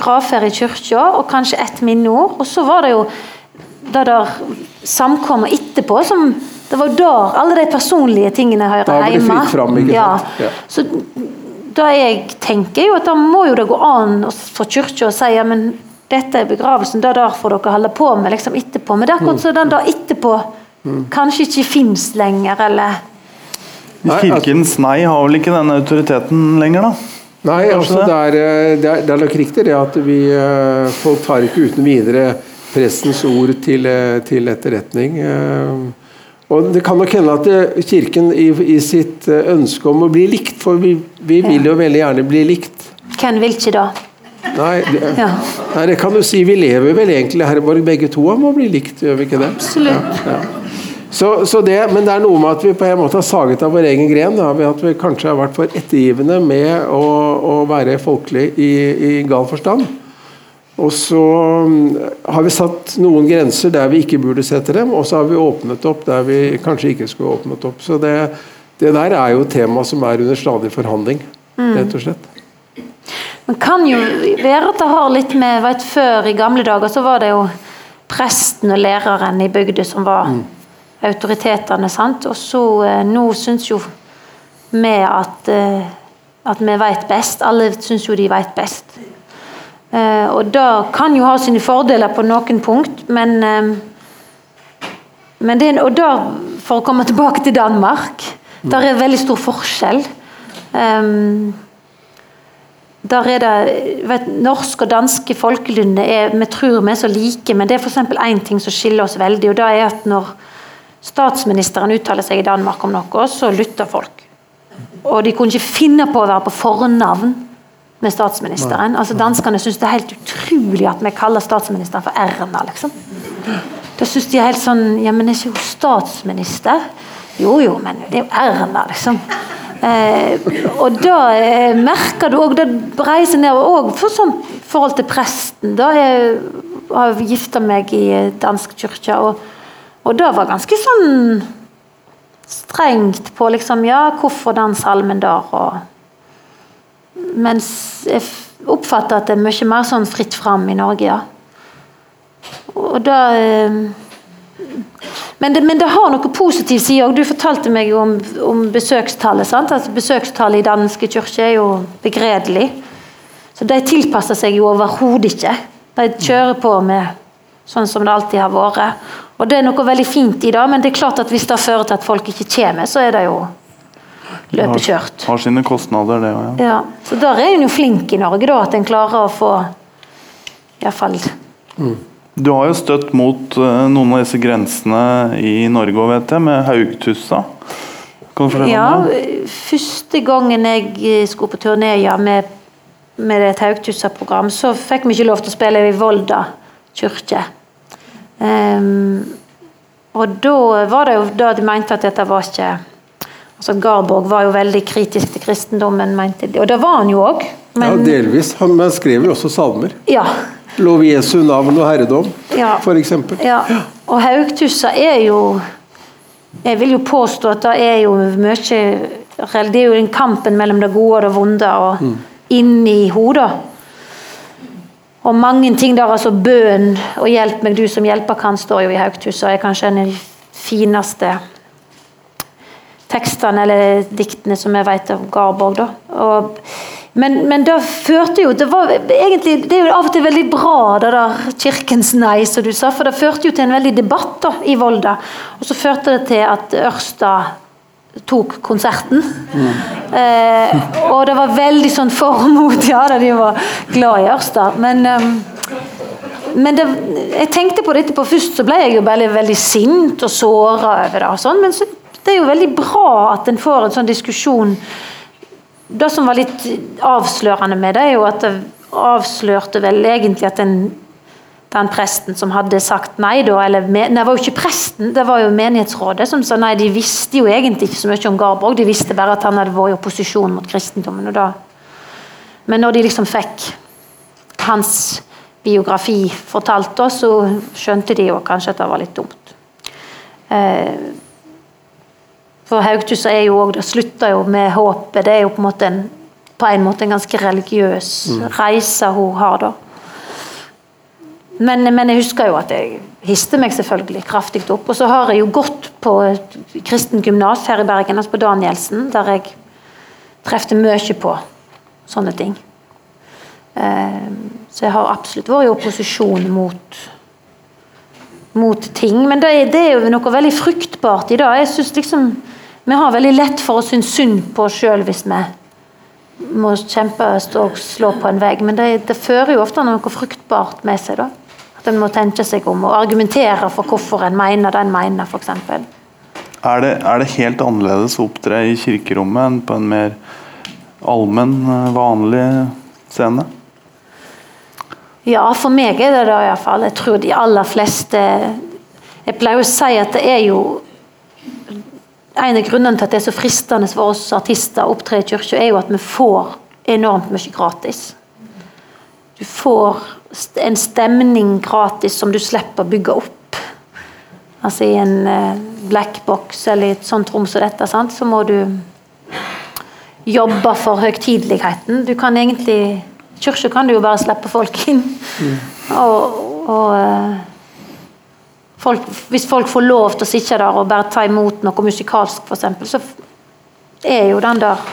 gravferd i kirka og kanskje ett minneord. Og så var det jo det der samkommet etterpå som Det var der alle de personlige tingene hører Da var det hjemme. fram, ikke sant? Ja. Så da jeg tenker jo at da må jo det gå an for kirka å si ja, men dette er begravelsen, det der får dere holde på med liksom etterpå. Men det er Mm. akkurat så den der etterpå kanskje ikke fins lenger, eller Nei, altså- Kirkens nei har vel ikke den autoriteten lenger, da? Nei, altså det er, eh, det, er, det er nok riktig det at vi eh, folk tar ikke uten videre prestens ord til, eh, til etterretning. Og Det kan nok hende at Kirken i, i sitt ønske om å bli likt, for vi, vi vil jo veldig gjerne bli likt. hvem vil ikke da? Nei det, Ja. nei, det kan du si. Vi lever vel egentlig Herborg begge to om å bli likt, gjør vi ikke det? Absolutt. Ja, ja. Så, så det, men det er noe med at vi på en måte har saget av vår egen gren. Da, ved at vi kanskje har vært for ettergivende med å, å være folkelig i, i gal forstand. Og så mm, har vi satt noen grenser der vi ikke burde sette dem, og så har vi åpnet opp der vi kanskje ikke skulle åpnet opp. Så det, det der er jo et tema som er under stadig forhandling, rett og slett. Det kan jo være at det har litt med vet, Før i gamle dager så var det jo presten og læreren i bygda som var mm. Autoritetene. sant? Og så eh, nå syns jo vi at, eh, at vi vet best. Alle syns jo de vet best. Eh, og det kan jo ha sine fordeler på noen punkt, men, men det, Og da, for å komme tilbake til Danmark, mm. der er veldig stor forskjell. Um, der er det, vet, Norsk og danske folkelunder er, vi tror vi er så like, men det er f.eks. én ting som skiller oss veldig. og det er at Når statsministeren uttaler seg i Danmark om noe, så lytter folk. Og de kunne ikke finne på å være på fornavn med statsministeren. Altså Danskene syns det er helt utrolig at vi kaller statsministeren for Erna. liksom. Da syns de er helt sånn Ja, men er ikke hun statsminister? Jo jo, men det er jo Erna, liksom. Eh, og da eh, merker du òg Det breier seg nedover òg for sånn forhold til presten. Da jeg har gifta meg i dansk kirke, og, og det var ganske sånn strengt på liksom Ja, hvorfor den salmen der? Og, mens jeg oppfatter at det er mye mer sånn fritt fram i Norge, ja. Og da eh, men det, men det, har noe positivt side òg. Du fortalte meg om, om besøkstallet. sant? Altså Besøkstallet i danske kirker er jo begredelig. Så de tilpasser seg jo overhodet ikke. De kjører på med sånn som det alltid har vært. Og det er noe veldig fint i det, men det er klart at hvis det fører til at folk ikke kommer, så er det jo løpet kjørt. Har, har sine kostnader, det òg, ja. ja. Så der er en jo flink i Norge, da, at en klarer å få iallfall mm. Du har jo støtt mot uh, noen av disse grensene i Norge vet jeg, med Haugtussa. Kan du fortelle ja, om det? Første gangen jeg eh, skulle på turné ja, med, med et Haugtussa-program, så fikk vi ikke lov til å spille i Volda kirke. Um, og da var det jo da de mente at dette var ikke altså Garborg var jo veldig kritisk til kristendommen, mente de. Og det var han jo òg. Ja, delvis. Han skrev jo også salmer. Ja, Lov Jesu navn og herredom, ja. f.eks. Ja. Og Haugtussa er jo Jeg vil jo påstå at det er jo mye Det er jo den kampen mellom det gode og det vonde og mm. inni hodet. Og mange ting der, altså bønn og 'hjelp meg, du som hjelper kan', står jo i Haugtussa. er kanskje en av de fineste tekstene eller diktene som jeg vet av Garborg. da. Og men, men det førte jo det, var egentlig, det er jo av og til veldig bra, det der kirkens nei, som du sa. For det førte jo til en veldig debatt da, i Volda. Og så førte det til at Ørsta tok konserten. Mm. Eh, og det var veldig sånn formot, (laughs) ja, da de var glad i Ørsta. Men, um, men det, jeg tenkte på det etterpå. Først så ble jeg jo veldig, veldig sint og såra over det. og sånn, Men så, det er jo veldig bra at en får en sånn diskusjon det som var litt avslørende med det, er jo at det avslørte vel egentlig at den, den presten som hadde sagt nei, da eller Det var jo ikke presten, det var jo menighetsrådet som sa nei. De visste jo egentlig ikke så mye om Garborg, de visste bare at han hadde vært i opposisjon mot kristendommen. Da, men når de liksom fikk hans biografi fortalt, da, så skjønte de jo kanskje at det var litt dumt. Eh, for Haugtussa er jo òg Det slutter jo med håpet. Det er jo på en måte en, på en, måte en ganske religiøs mm. reise hun har, da. Men, men, jeg husker jo at jeg histe meg selvfølgelig kraftig opp. Og så har jeg jo gått på kristen gymnas her i Bergen, altså på Danielsen, der jeg trefte mye på sånne ting. Ehm, så jeg har absolutt vært i opposisjon mot, mot ting. Men det, det, er jo noe veldig fruktbart i det. Jeg synes liksom vi har veldig lett for å synes synd på oss sjøl hvis vi må kjempe og slå på en vegg, men det, det, fører jo ofte noe fruktbart med seg. da. At en må tenke seg om og argumentere for hvorfor en mener den mener, f.eks. Er det, er det helt annerledes å opptre i kirkerommet enn på en mer allmenn, vanlig scene? Ja, for meg er det det iallfall. Jeg tror de aller fleste Jeg pleier å si at det er jo En av grunnene til at det er så fristende for oss artister å opptre i kirka, er jo at vi får enormt mye gratis. Du får en stemning gratis som du slipper å bygge opp. Altså i en black box eller i et sånt rom som dette, sant? så må du jobbe for høytideligheten. Du kan egentlig Kirka kan du jo bare slippe folk inn. Mm. Og, og uh, folk, hvis folk får lov til å sitte der og bare ta imot noe musikalsk, f.eks., så er jo den der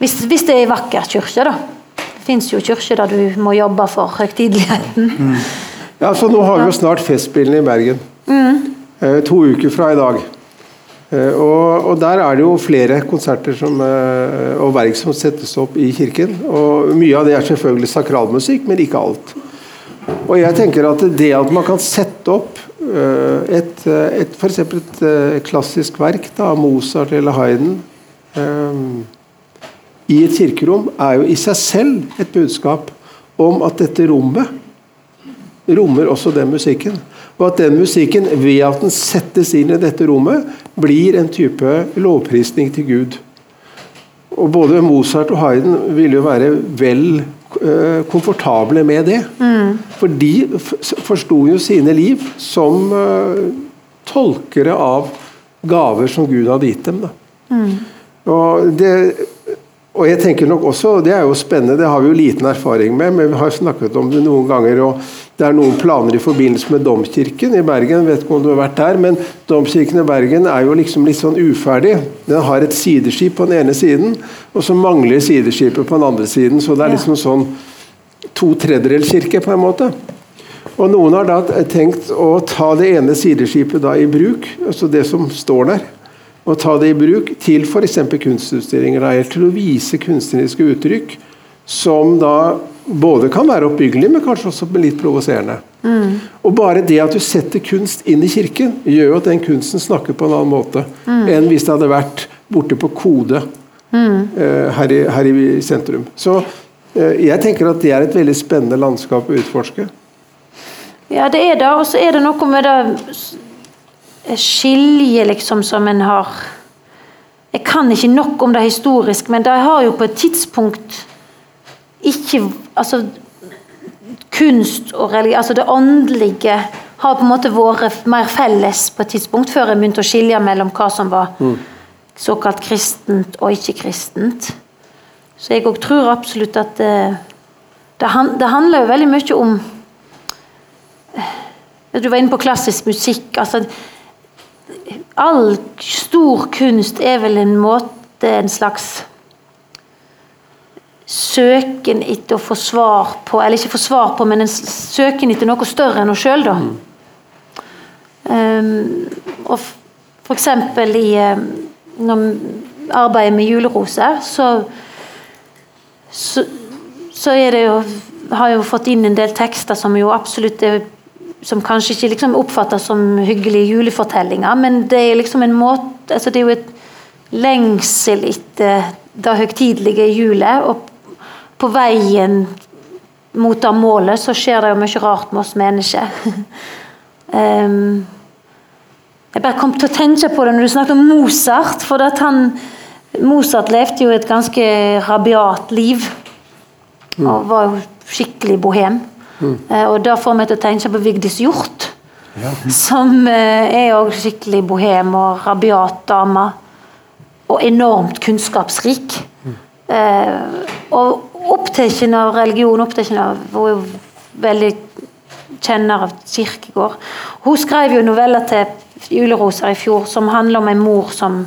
Hvis, hvis det er ei vakker kirke, da. Fins jo kirker der du må jobbe for høytideligheten. Mm. Ja, så nå har vi jo snart Festspillene i Bergen. Mm. Eh, to uker fra i dag. Eh, og, og, Der er det jo flere konserter som, eh, og verk som settes opp i kirken. og Mye av det er selvfølgelig sakralmusikk, men ikke alt. Og jeg tenker at det at man kan sette opp uh, et, eh, et f.eks. et uh, klassisk verk av Mozart eller Hayden i et kirkerom, er jo i seg selv et budskap om at dette rommet rommer også den musikken. Og at den musikken, ved at den settes inn i dette rommet, blir en type lovprisning til Gud. Og både Mozart og Hayden ville jo være vel uh, komfortable med det. Mm. For de forsto jo sine liv som uh, tolkere av gaver som Gud hadde gitt dem. Mm. Og, det, og jeg tenker nok også, Det er jo spennende, det har vi jo liten erfaring med, men vi har snakket om det noen ganger. og Det er noen planer i forbindelse med Domkirken i Bergen. vet ikke om du har vært der, men Domkirken i Bergen er jo liksom litt sånn uferdig. Den har et sideskip på den ene siden, og så mangler sideskipet på den andre siden. Så det er liksom sånn to tredjedelskirke på en måte. Og Noen har da tenkt å ta det ene sideskipet da i bruk, altså det som står der, og ta det i bruk til f.eks. kunstutstillinger, eller til å vise kunstneriske uttrykk som da både kan være oppbyggelig, men kanskje også litt provoserende. Mm. Og bare det at du setter kunst inn i kirken, gjør jo at den kunsten snakker på en annen måte mm. enn hvis det hadde vært borte på kode mm. uh, her, i, her, i, sentrum. Så uh, jeg tenker at det er et veldig spennende landskap å utforske. Ja, det er det. Og så er det noe med det skiljet liksom som en har Jeg kan ikke nok om det historisk, men det har jo på et tidspunkt ikke Altså kunst og religion Altså det åndelige har på en måte vært mer felles på et tidspunkt, før en begynte å skilje mellom hva som var mm. såkalt kristent og ikke-kristent. Så jeg òg tror absolutt at det, det, det handler jo veldig mye om du var inne på klassisk musikk. altså All stor kunst er vel en måte en slags søken etter å få svar på Eller ikke få svar på, men en søken etter noe større enn oss sjøl, da. Mm. Um, og eksempel i um, når arbeidet med juleroser, så, så, så er det jo har jo fått inn en del tekster som jo absolutt er som kanskje ikke liksom oppfattes som hyggelige julefortellinger, men det er liksom en måte altså Det er jo et lengsel etter det høytidelige julet. Og på veien mot det målet så skjer det jo mye rart med oss mennesker. (laughs) um, jeg bare kom til å tenke på det når du snakket om Mozart. For at han, Mozart levde jo et ganske rabiat liv. Og var jo skikkelig bohem. Mm. Og det får meg til å tenke på Vigdis Hjort. Ja. Som eh, er òg skikkelig bohem og rabiat dame. Og enormt kunnskapsrik. Mm. og opptatt av religion, opptatt av Hun er veldig kjenner av Kirkegård. Hun skrev jo noveller til juleroser i fjor som handler om en mor som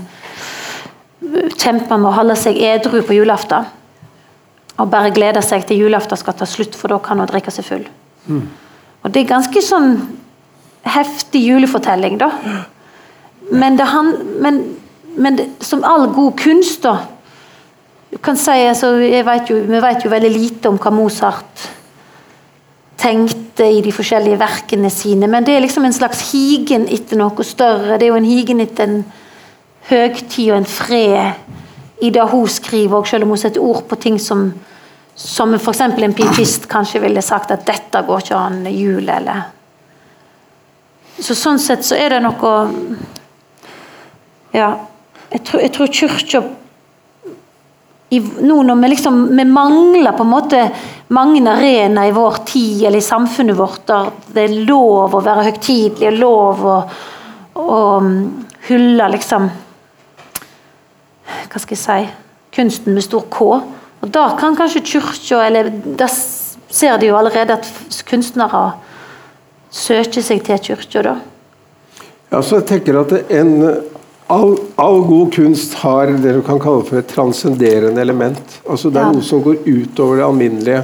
kjemper med å holde seg edru på julaften og bare gleder seg til julaften skal ta slutt, for da kan hun drikke seg full. Mm. Og Det er ganske sånn heftig julefortelling, da. Men, det han, men, men det, som all god kunst, da du kan si, altså, vet jo, Vi vet jo veldig lite om hva Mozart tenkte i de forskjellige verkene sine, men det er liksom en slags higen etter noe større. Det er jo en higen etter en høgtid og en fred i det hun skriver, og selv om hun setter ord på ting som som f.eks. en pietist kanskje ville sagt at 'dette går ikke an jul', eller Så Sånn sett så er det noe Ja. Jeg tror, jeg tror kirka nå når vi liksom vi mangler på en måte mange arenaer i vår tid eller i samfunnet vårt der det er lov å være høytidelig og lov å, å um, hylle liksom Hva skal jeg si kunsten med stor K. Og Da kan kanskje kirka eller Da ser de jo allerede at kunstnere søker seg til kirka, da. Ja, så jeg tenker at en, all, all, god kunst har det du kan kalle for et transcenderende element. Altså Det er ja. noe som går utover det alminnelige.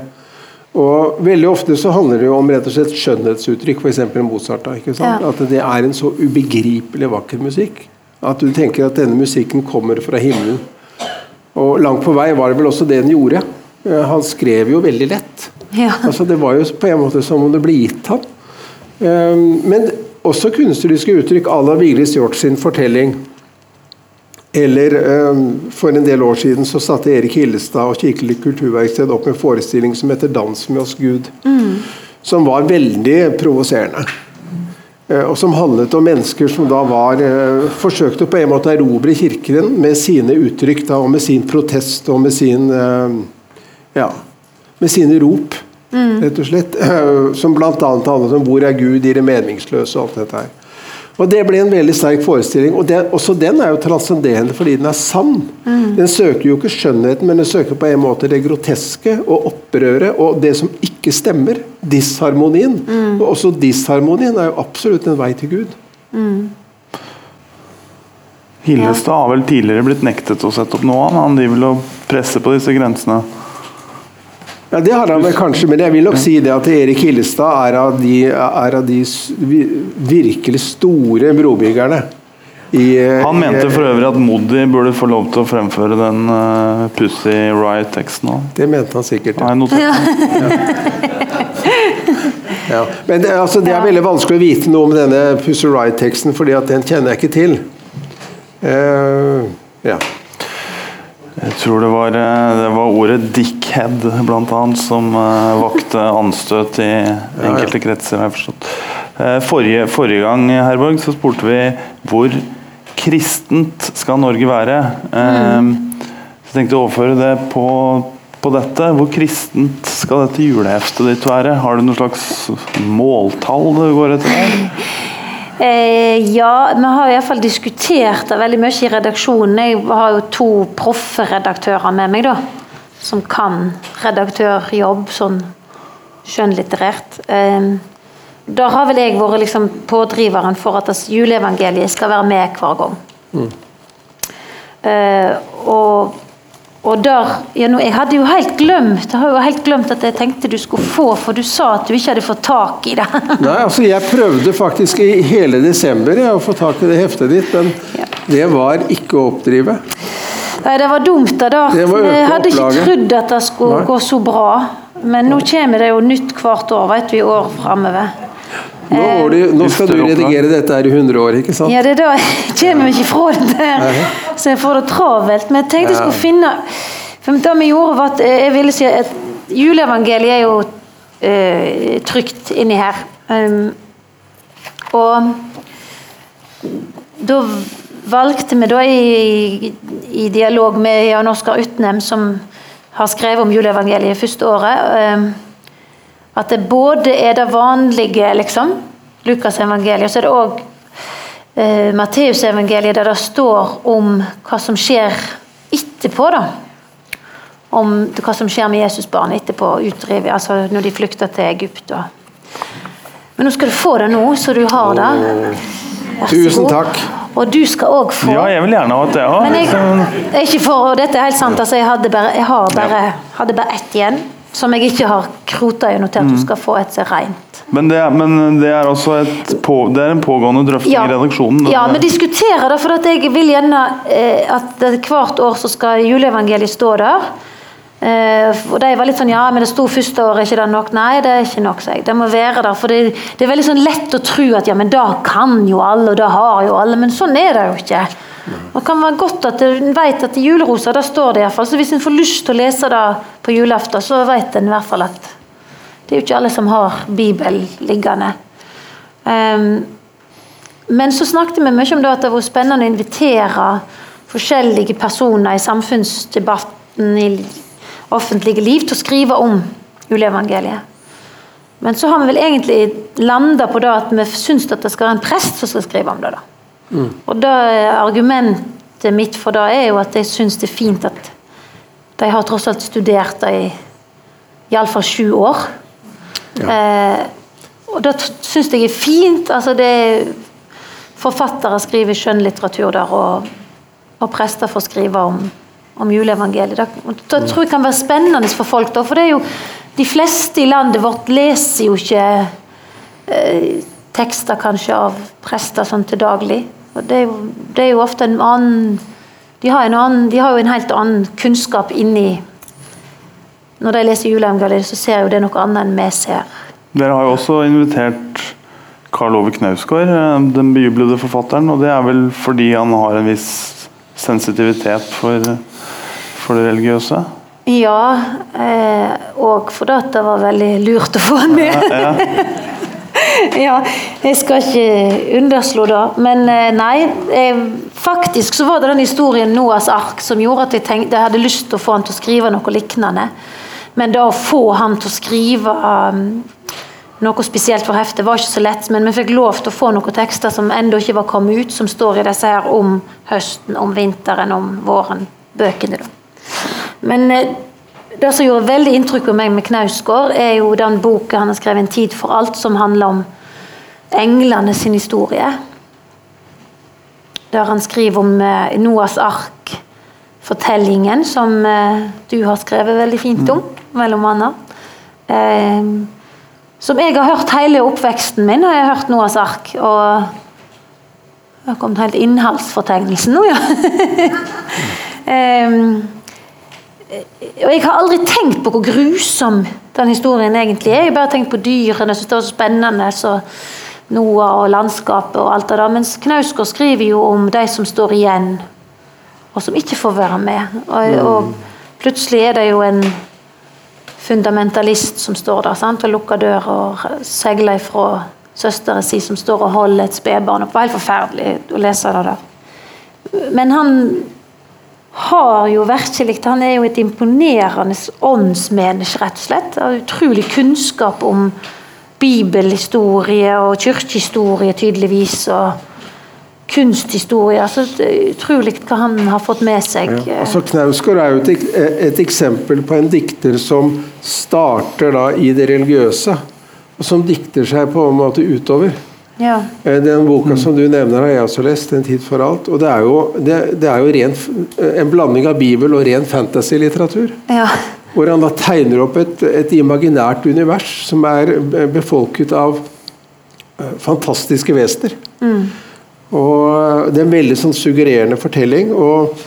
Og Veldig ofte så handler det jo om rett og slett skjønnhetsuttrykk, f.eks. Mozart. Da, ikke sant? Ja. At det er en så ubegripelig vakker musikk. At du tenker at denne musikken kommer fra himmelen. Og langt på vei var det vel også det den gjorde. Han skrev jo veldig lett. Ja. Altså Det var jo på en måte som om det ble gitt ham. Ehm, men også kunstneriske uttrykk à la Vigdis Hjorth sin fortelling. Eller ehm, for en del år siden så satte Erik Hillestad og Kirkelig kulturverksted opp en forestilling som heter 'Dans med oss Gud'. Mm. Som var veldig provoserende. Eh, og som handlet om mennesker som da var eh, forsøkte på en måte å erobre kirken med sine uttrykk da, og med sin protest og med sin ehm, ja, med sine rop. Mm. rett og slett. Som bl.a. handlet om 'Hvor er Gud?' i det meningsløse og alt dette her. Og Det ble en veldig sterk forestilling. og det, Også den er jo transcenderende fordi den er sann. Mm. Den søker jo ikke skjønnheten, men den søker på en måte det groteske og opprøret og det som ikke stemmer. Disharmonien. Mm. Og også disharmonien er jo absolutt en vei til Gud. Mm. Hillestad har vel tidligere blitt nektet å sette opp noe, han driver og presser på disse grensene? Ja, Det har han vel kanskje, men jeg vil nok si det at Erik Hillestad er av de, er av de virkelig store brobyggerne. I, eh, han mente for øvrig at Modi burde få lov til å fremføre den uh, Pussy Riot-teksten òg. Det mente han sikkert. Ja. ja. (laughs) ja. Men det, altså, det, er veldig vanskelig å vite noe om denne Pussy Riot-teksten, fordi at den kjenner jeg ikke til. Uh, ja. Jeg tror det var, det var ordet 'dickhead' blant annet, som uh, vakte anstøt i enkelte kretser. forrige, forrige, gang Herborg, så spurte vi hvor kristent skal Norge være. Mm. Så jeg tenkte å overføre det på, på, dette. Hvor kristent skal dette juleheftet ditt være? Har du noe slags måltall det går etter? (laughs) Eh, ja, vi har i hvert fall diskutert det veldig mye i redaksjonen. Jeg har jo to proffe redaktører med meg, da. Som kan redaktørjobb sånn skjønnlitterært. Eh, da har vel jeg vært liksom pådriveren for at juleevangeliet skal være med hver gang. Mm. Uh, og og der, ja, nå, Jeg hadde jo helt glemt jeg har jo helt glemt at jeg tenkte du skulle få, for du sa at du ikke hadde fått tak i det. (laughs) Nei, altså Jeg prøvde faktisk i hele desember ja, å få tak i det heftet ditt, men ja. det var ikke å oppdrive. Nei, det var dumt da. da. Jeg hadde ikke trodd at det skulle Nei. gå så bra. Men nå kommer det jo nytt hvert år, vet vi, år framover. Nå, du, nå, skal du redigere dette her i 100 år, ikke sant? Ja, det er da jeg (laughs) kommer ikke fra det der, så jeg får det travelt. Men jeg tenkte jeg skulle finne For det vi gjorde, var at jeg ville si at juleevangeliet er jo uh, trygt inni her. Um, og da valgte vi da i, i dialog med Jan Oskar Utnem, som har skrevet om juleevangeliet første året, um, at det både er det vanlige, liksom, Lukasevangeliet, og så er det òg eh, Matteusevangeliet, der det står om hva som skjer etterpå. da. Om hva som skjer med Jesusbarnet etterpå, utdrivet, altså når de flykter til Egypt. Og. Men nå skal du få det nå, så du har det. Tusen takk. Og du skal òg få. Ja, jeg vil gjerne ha det òg. Men jeg, ikke for, og dette er helt sant, altså jeg hadde bare, jeg bare, hadde bare ett igjen som jeg ikke har krota i og notert. Mm. Du skal få et rent. Men det, men det er også på, det er en pågående drøfting ja. i redaksjonen? Ja, vi diskuterer det, for jeg vil gjerne eh, at hvert år så skal juleevangeliet stå der. Eh, og de var litt sånn Ja, men det sto første år, er ikke det nok? Nei, det er ikke nok, jeg. Det må være der. For det, det, er veldig sånn lett å tro at ja, men da kan jo alle, og da har jo alle. Men sånn er det jo ikke. Det kan være godt at en vet at i julerosa da står det iallfall. Så hvis en får lyst til å lese det på julaften, så vet en i hvert fall at det er jo ikke alle som har Bibel liggende. Um, men så snakket vi mye om det at det var spennende å invitere forskjellige personer i samfunnsdebatten i offentlige liv til å skrive om juleevangeliet. Men så har vi vel egentlig landa på det at vi syns at det skal være en prest som skal skrive om det. da. Mm. Og det Argumentet mitt for det er jo at jeg syns det er fint at de har tross alt studert det i iallfall sju år. Ja. Eh, og det syns jeg er fint. altså det Forfattere skriver skjønnlitteratur der, og, og prester får skrive om, om juleevangeliet. Det, tror jeg kan være spennende for folk. Da, for det er jo de fleste i landet vårt leser jo ikke eh, tekster kanskje av prester sånn til daglig. Og det er, jo, det er jo ofte en annen de har, annen de har, jo en helt annen kunnskap inni Når de leser juleevangeliet, så ser jo det noe annet enn vi ser. Dere har jo også invitert Karl Ove Knausgård, eh, den bejublede forfatteren. Og det er vel fordi han har en viss sensitivitet for, for det religiøse? Ja, eh, og fordi det var veldig lurt å få han (laughs) med. Ja, ja. (laughs) ja, jeg skal ikke underslå det. Men eh, nei, eh, faktisk så var det den historien Noas ark som gjorde at jeg tenkte jeg hadde lyst til å få han til å skrive noe lignende. Men da å få han til å skrive um, noe spesielt for heftet var ikke så lett, men vi fikk lov til å få noen tekster som ennå ikke var kommet ut, som står i disse her om høsten, om vinteren, om våren. Bøkene, da. Men eh, det som gjorde veldig inntrykk på meg med Knausgård, er jo den boka han har skrevet 'En tid for alt', som handler om englene sin historie. Der han skriver om eh, Noas ark-fortellingen, som eh, du har skrevet veldig fint om, mellom annet. Som jeg har hørt hele oppveksten min, og jeg har hørt Noas ark. Og det har kommet helt innholdsfortegnelsen nå, ja. um, (laughs) og jeg har aldri tenkt på hvor grusom den historien egentlig er. Jeg har bare tenkt på dyrene, som står så spennende. så Noah og landskapet og alt det der. Mens Knausgård skriver jo om de som står igjen, og som ikke får være med. Og, mm. og plutselig er det jo en fundamentalist som står der sant? og lukker døra og seiler ifra søstera si som står og holder et spedbarn. Det var helt forferdelig å lese det der. Men han har jo virkelig Han er jo et imponerende åndsmenneske, rett og slett. Har utrolig kunnskap om bibelhistorie og kirkehistorie, tydeligvis. og kunsthistorie. altså Utrolig hva han har fått med seg. Ja, altså Knausgård er jo et, et, eksempel på en dikter som starter da i det religiøse, og som dikter seg på en måte utover. Ja. Eh, den boka som du nevner, har jeg også lest. 'En tid for alt'. og Det er jo, det, det er jo ren, en blanding av bibel og ren fantasy-litteratur. Ja. Hvor han da tegner opp et, et, imaginært univers som er befolket av eh, fantastiske vesener. Mm. Og Det er en veldig sånn suggererende fortelling. og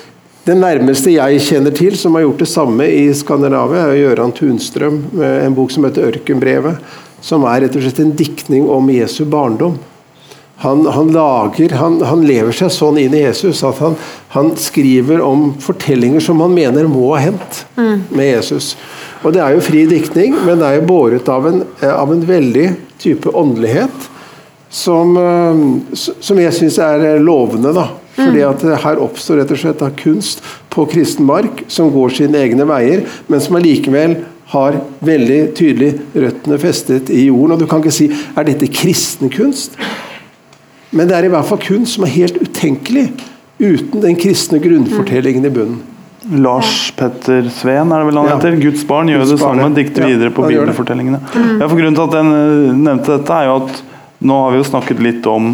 Det nærmeste jeg kjenner til som har gjort det samme i Skandinavia, er Gøran Tunstrøm med en bok som heter 'Ørkenbrevet'. Som er rett og slett en diktning om Jesu barndom. Han, han, lager, han, han, lever seg sånn inn i Jesus at han, han, skriver om fortellinger som han mener må ha hendt mm. med Jesus. Og Det er jo fri diktning, men det er jo båret av en, av en veldig type åndelighet som, eh, som jeg syns er eh, lovende. da. Fordi mm. at Her oppstår rett og slett kunst på kristen mark som går sine egne veier, men som allikevel har veldig tydelig røttene festet i jorden. Og Du kan ikke si er dette kristen kunst? Men det er i hvert fall kunst som er helt utenkelig uten den kristne grunnfortellingen i bunnen. Lars Petter Sveen er det vel han ja. heter. Guds barn gjør Guds det samme, dikter ja, videre på bibelfortellingene. Mm. Ja, for Grunnen til at jeg nevnte dette, er jo at nå har vi jo snakket litt om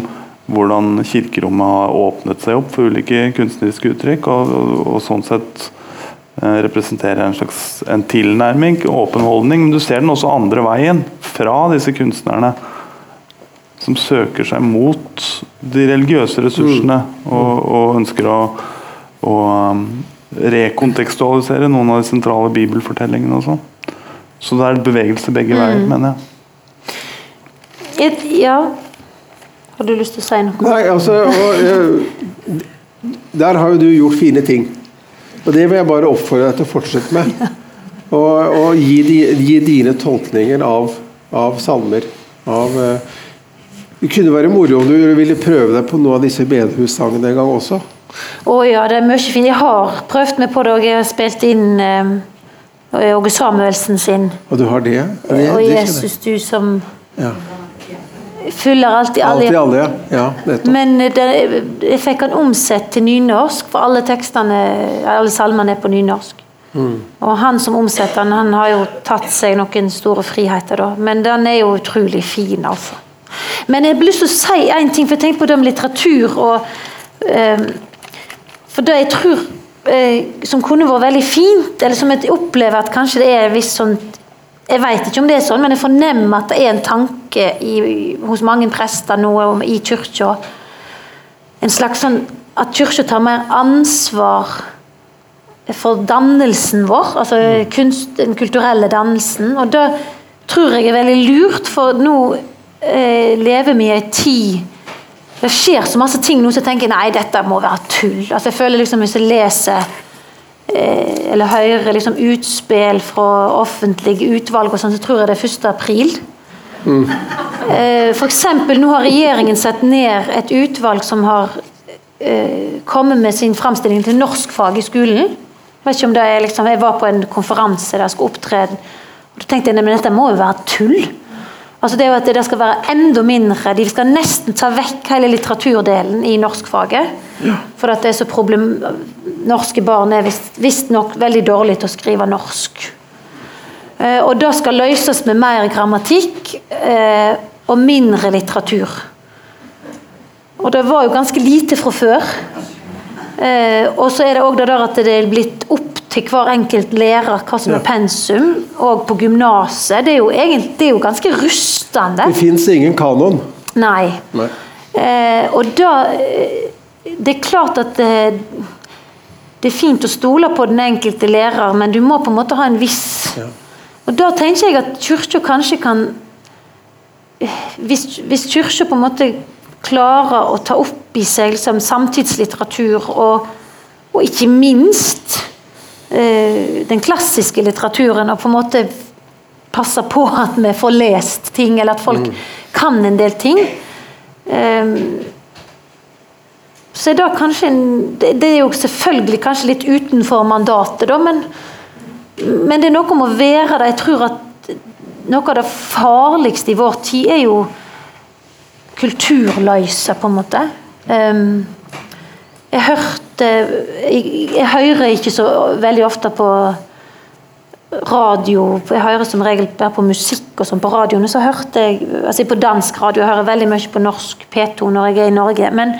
hvordan kirkerommet har åpnet seg opp for ulike kunstneriske uttrykk, og, og, og sånn sett representerer en slags en tilnærming, åpen holdning. Men du ser den også andre veien, fra disse kunstnerne som søker seg mot de religiøse ressursene mm. og, og, ønsker å, å um, rekontekstualisere noen av de sentrale bibelfortellingene og sånn. Så det er bevegelse begge mm. veier, mener jeg. Et, ja Har du lyst til å si noe? Nei, altså og, jeg, Der har jo du gjort fine ting. Og det vil jeg bare oppfordre deg til å fortsette med. Og, og gi, gi, dine tolkninger av, av salmer. Av uh, Det kunne være moro om du ville prøve deg på noen av disse bedehussangene en gang også. Å ja, det er mye fint. Jeg har prøvd meg på det, og jeg har spilt inn eh, Åge Samuelsen sin. Og du har det? Det, Og det. Jesus, du som Ja. Fyller alt i Alt i alle. alle, ja. ja. Men eh, det, jeg fikk han omsett til nynorsk, for alle tekstene, alle salmene er på nynorsk. Og han som omsetter den, han har jo tatt seg noen store friheter, da. Men den er jo utrolig fin, altså. Men jeg har lyst til å si en ting, for jeg tenker på det med litteratur og eh, For det jeg tror eh, som kunne vært veldig fint, eller som jeg opplever at kanskje det er visst sånn Jeg vet ikke om det er sånn, men jeg fornemmer at det er en tanke i, hos mange prester nå i kirka. En slags sånn At kirka tar mer ansvar for dannelsen vår, altså kunst, den kulturelle dannelsen. Og det tror jeg er veldig lurt, for nå eh, lever vi i ei tid Det skjer så masse ting nå som jeg tenker nei, dette må være tull. Altså jeg føler liksom Hvis jeg leser eller hører liksom utspill fra offentlige utvalg, og sånn, så tror jeg det er 1. april. Eh, for eksempel, nå har regjeringen satt ned et utvalg som har eh, kommet med sin framstilling til norskfag i skolen. Jeg vet ikke om det er liksom, jeg var på en konferanse der jeg skulle opptrede, og da tenkte jeg men dette må jo være tull. Altså det er jo at det skal være enda mindre, De skal nesten ta vekk hele litteraturdelen i norskfaget. For at det er så problem... Norske barn er visst- visstnok veldig dårlige til å skrive norsk. Eh, Og det skal løses med mer grammatikk eh, og mindre litteratur. Og det var jo ganske lite fra før. Eh, og så er det òg det der at det er blitt opp til hver enkelt lærer hva som er pensum. Og på gymnaset. Det det er jo ganske rustende. Det fins ingen kanon. Nei. Nei. Eh, og da eh, Det er klart at det, det er fint å stole på den enkelte lærer, men du må på en måte ha en viss Ja. Og da tenker jeg at kirka kanskje kan eh, Hvis, hvis kirka på en måte klarer å ta opp i seg liksom, samtidslitteratur og, og ikke minst eh, den klassiske litteraturen, og på en måte passe på at vi får lest ting, eller at folk kan en del ting. Ehm, så er det kanskje en, det, er jo selvfølgelig kanskje litt utenfor mandatet, da, men, men det er noe om å være det. Jeg tror at noe av det farligste i vår tid er jo kulturløse, på en måte. Um, jeg hørte jeg, jeg hører ikke så veldig ofte på radio Jeg hører som regel bare på musikk og sånn på radioen. Så hørte jeg altså på dansk radio, jeg hører veldig mye på norsk P2 når jeg er i Norge. Men,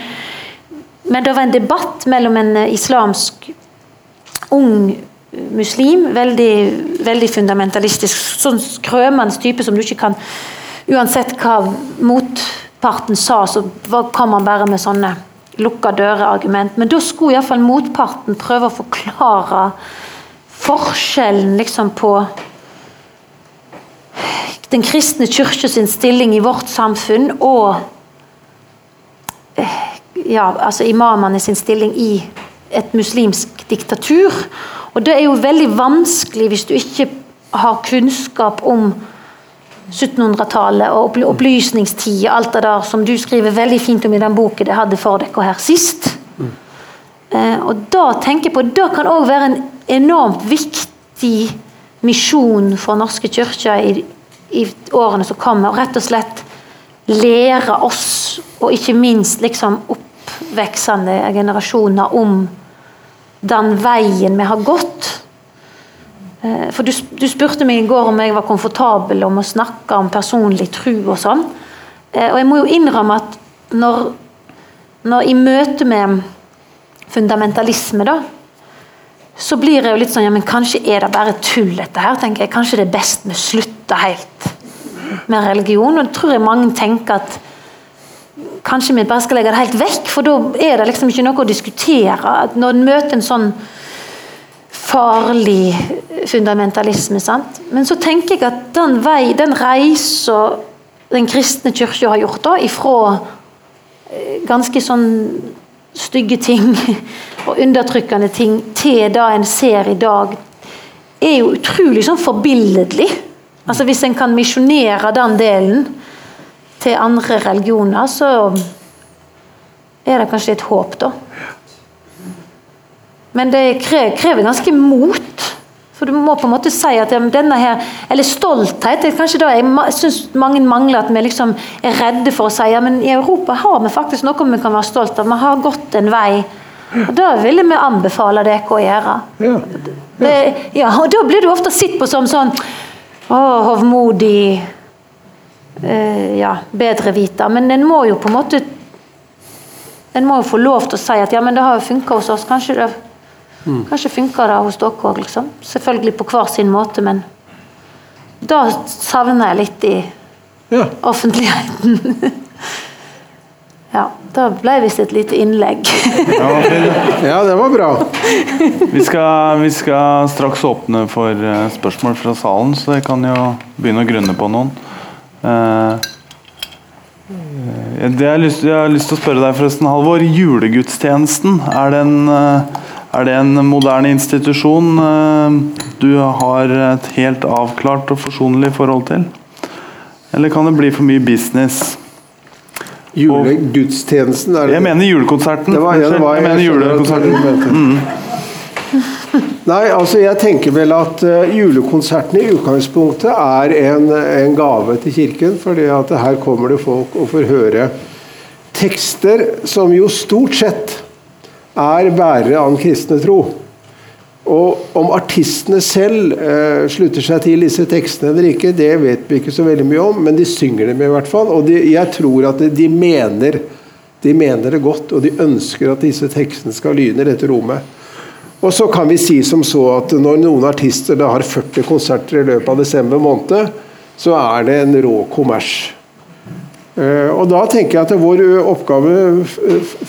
men det var en debatt mellom en eh, islamsk ung muslim, veldig, veldig fundamentalistisk, sånn skrømende type som du ikke kan Uansett hva motparten sa, så kom han bare med sånne lukka dører-argument. Men da skulle iallfall motparten prøve å forklare forskjellen liksom på den kristne kirke sin stilling i vårt samfunn og eh, ja, altså imamene sin stilling i et muslimsk diktatur. Og det er jo veldig vanskelig hvis du ikke har kunnskap om 1700-tallet og opply- opplysningstid og alt det der som du skriver veldig fint om i den boken jeg hadde for dere her sist. Eh, og da tenker jeg på, det kan òg være en enormt viktig misjon for norske kirker i, i årene som kommer. og Rett og slett lære oss, og ikke minst liksom oppveksende generasjoner, om den veien vi har gått. Eh, For du, du spurte meg i går om jeg var komfortabel om å snakke om personlig tro og sånn. Eh, Og jeg må jo innrømme at når, når i møte med fundamentalisme, da, så blir jeg jo litt sånn ja, men kanskje er det bare tull, dette her. tenker jeg. Kanskje det er best vi slutter helt med religion. Og det tror jeg mange tenker at kanskje vi bare skal legge det helt vekk, for da er det liksom ikke noe å diskutere. Når en møter en sånn farlig fundamentalisme. sant? Men så tenker jeg at den vei, den reisa den kristne kirka har gjort, da, ifra eh, ganske sånn stygge ting (laughs) og undertrykkende ting til det en ser i dag, er jo utrolig sånn forbilledlig. Altså Hvis en kan misjonere den delen til andre religioner, så er det kanskje et håp, da. Men det krever, ganske mot. For du må på en måte si at ja, denne her Eller stolthet er kanskje det jeg syns mange mangler. At vi liksom er redde for å si ja, men i Europa har vi faktisk noe vi kan være stolt av. Vi har gått en vei. Og Det ville vi anbefale dere å gjøre. Ja. Det, ja, og Da blir du ofte sett på som sånn å, hovmodig eh, Ja, bedreviter. Men en må jo på en måte En må jo få lov til å si at ja, men det har jo funka hos oss. Kanskje det Mm. Kanskje funker det hos dere òg, liksom. Selvfølgelig på hver sin måte, men da savner jeg litt i ja. offentligheten. (laughs) ja, da ble visst et lite innlegg. ja, det var bra. Vi skal, vi skal, straks åpne for eh, spørsmål fra salen, så jeg kan jo begynne å grunne på noen. Uh, jeg, har lyst, jeg har lyst til å spørre deg forresten, Halvor. Julegudstjenesten, er det en, er det en moderne institusjon eh, du har et helt avklart og forsonlig forhold til? Eller kan det bli for mye business? Julegudstjenesten Jeg mener julekonserten. Det var, ja, det var, jeg, mener julekonserten. Nei, altså jeg tenker vel at uh, julekonserten i utgangspunktet er en, en, gave til Kirken. fordi at her kommer det folk og får høre tekster som jo stort sett er bærere av den kristne tro. Og om artistene selv uh, slutter seg til disse tekstene eller ikke, det vet vi ikke så veldig mye om, men de synger dem i hvert fall. Og de, jeg tror at de mener, de mener det godt, og de ønsker at disse tekstene skal lyne i dette rommet. Og så kan vi si som så at når noen artister da har 40 konserter i løpet av desember måned, så er det en rå kommers. Eh, og Da tenker jeg at vår oppgave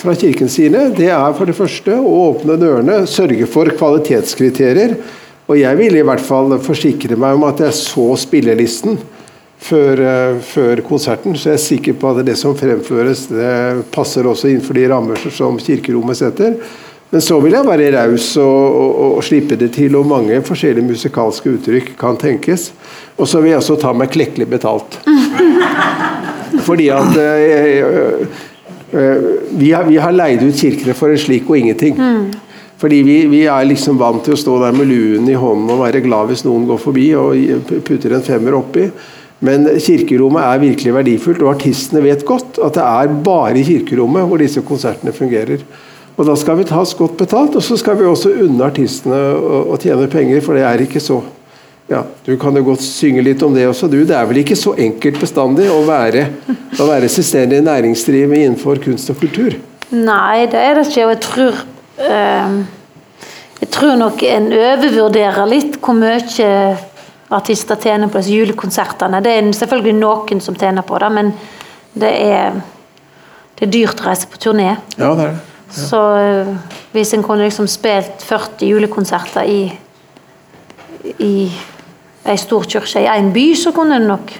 fra Kirkens side det er for det første å åpne dørene, sørge for kvalitetskriterier. Og jeg vil i hvert fall forsikre meg om at jeg så spillelisten før, før, konserten, så jeg er sikker på at det som fremføres, det passer også innenfor de rammer som kirkerommet setter. Men så vil jeg være raus og, og, og, slippe det til, og mange forskjellige musikalske uttrykk kan tenkes. Og så vil jeg også ta meg klekkelig betalt. (laughs) Fordi at øh, øh, vi, har, vi, har, leid ut kirkene for en slik og ingenting. Mm. Fordi vi, vi, er liksom vant til å stå der med luen i hånden og være glad hvis noen går forbi og putter en femmer oppi. Men kirkerommet er virkelig verdifullt, og artistene vet godt at det er bare i kirkerommet hvor disse konsertene fungerer. Og Da skal vi tas godt betalt, og så skal vi også unne artistene å, å tjene penger, for det er ikke så ja, Du kan jo godt synge litt om det også, du. Det er vel ikke så enkelt bestandig å være, å være selvstendig næringsdrivende innenfor kunst og kultur? Nei, det er det ikke. Og jeg tror eh, Jeg tror nok en overvurderer litt hvor mye artister tjener på disse julekonsertene. Det er selvfølgelig noen som tjener på det, men det er, det er dyrt å reise på turné. Ja, det er det. Så eh, hvis en kunne liksom spilt 40 julekonserter i, i ei stor kirke i én by, så kunne en nok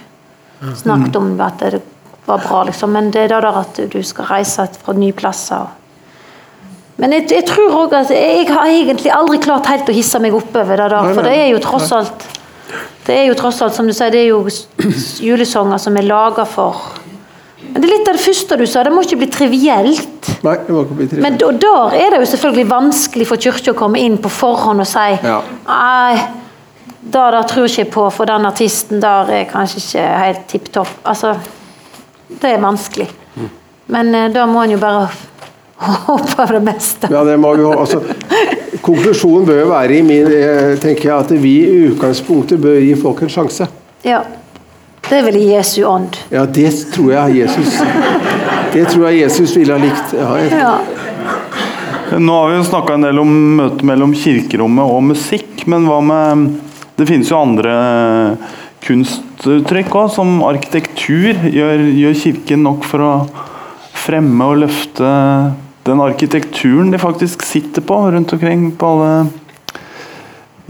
snakket om at det var bra, liksom. Men det er det der at du skal reise fra nye plasser. Men jeg, jeg tror òg at jeg har egentlig aldri klart helt å hisse meg oppover det der. For det er jo tross alt Det er jo tross alt, som du sier, det er jo julesanger som er laga for men det er litt av det første du sa, det må ikke bli trivielt. Nei, det må ikke bli trivielt. Men da, der er det jo selvfølgelig vanskelig for kirka å komme inn på forhånd og si ja. Nei, det der tror jeg ikke på, for den artisten der er kanskje ikke helt tipp topp. Altså, det er vanskelig. Men eh, da må en jo bare (laughs) håpe på det beste. Ja, det må vi altså, Konklusjonen bør jo være i min, eh, tenker jeg, at vi i utgangspunktet bør gi folk en sjanse. Ja. Det er vel i Jesu ånd. Ja, det tror jeg Jesus Det tror jeg Jesus ville ha likt. Ja, jeg... ja. Nå har vi jo snakka en del om møtet mellom kirkerommet og musikk, men hva med det finnes jo andre kunstuttrykk òg, som arkitektur. Gjør, gjør, Kirken nok for å fremme og løfte den arkitekturen de faktisk sitter på rundt omkring på alle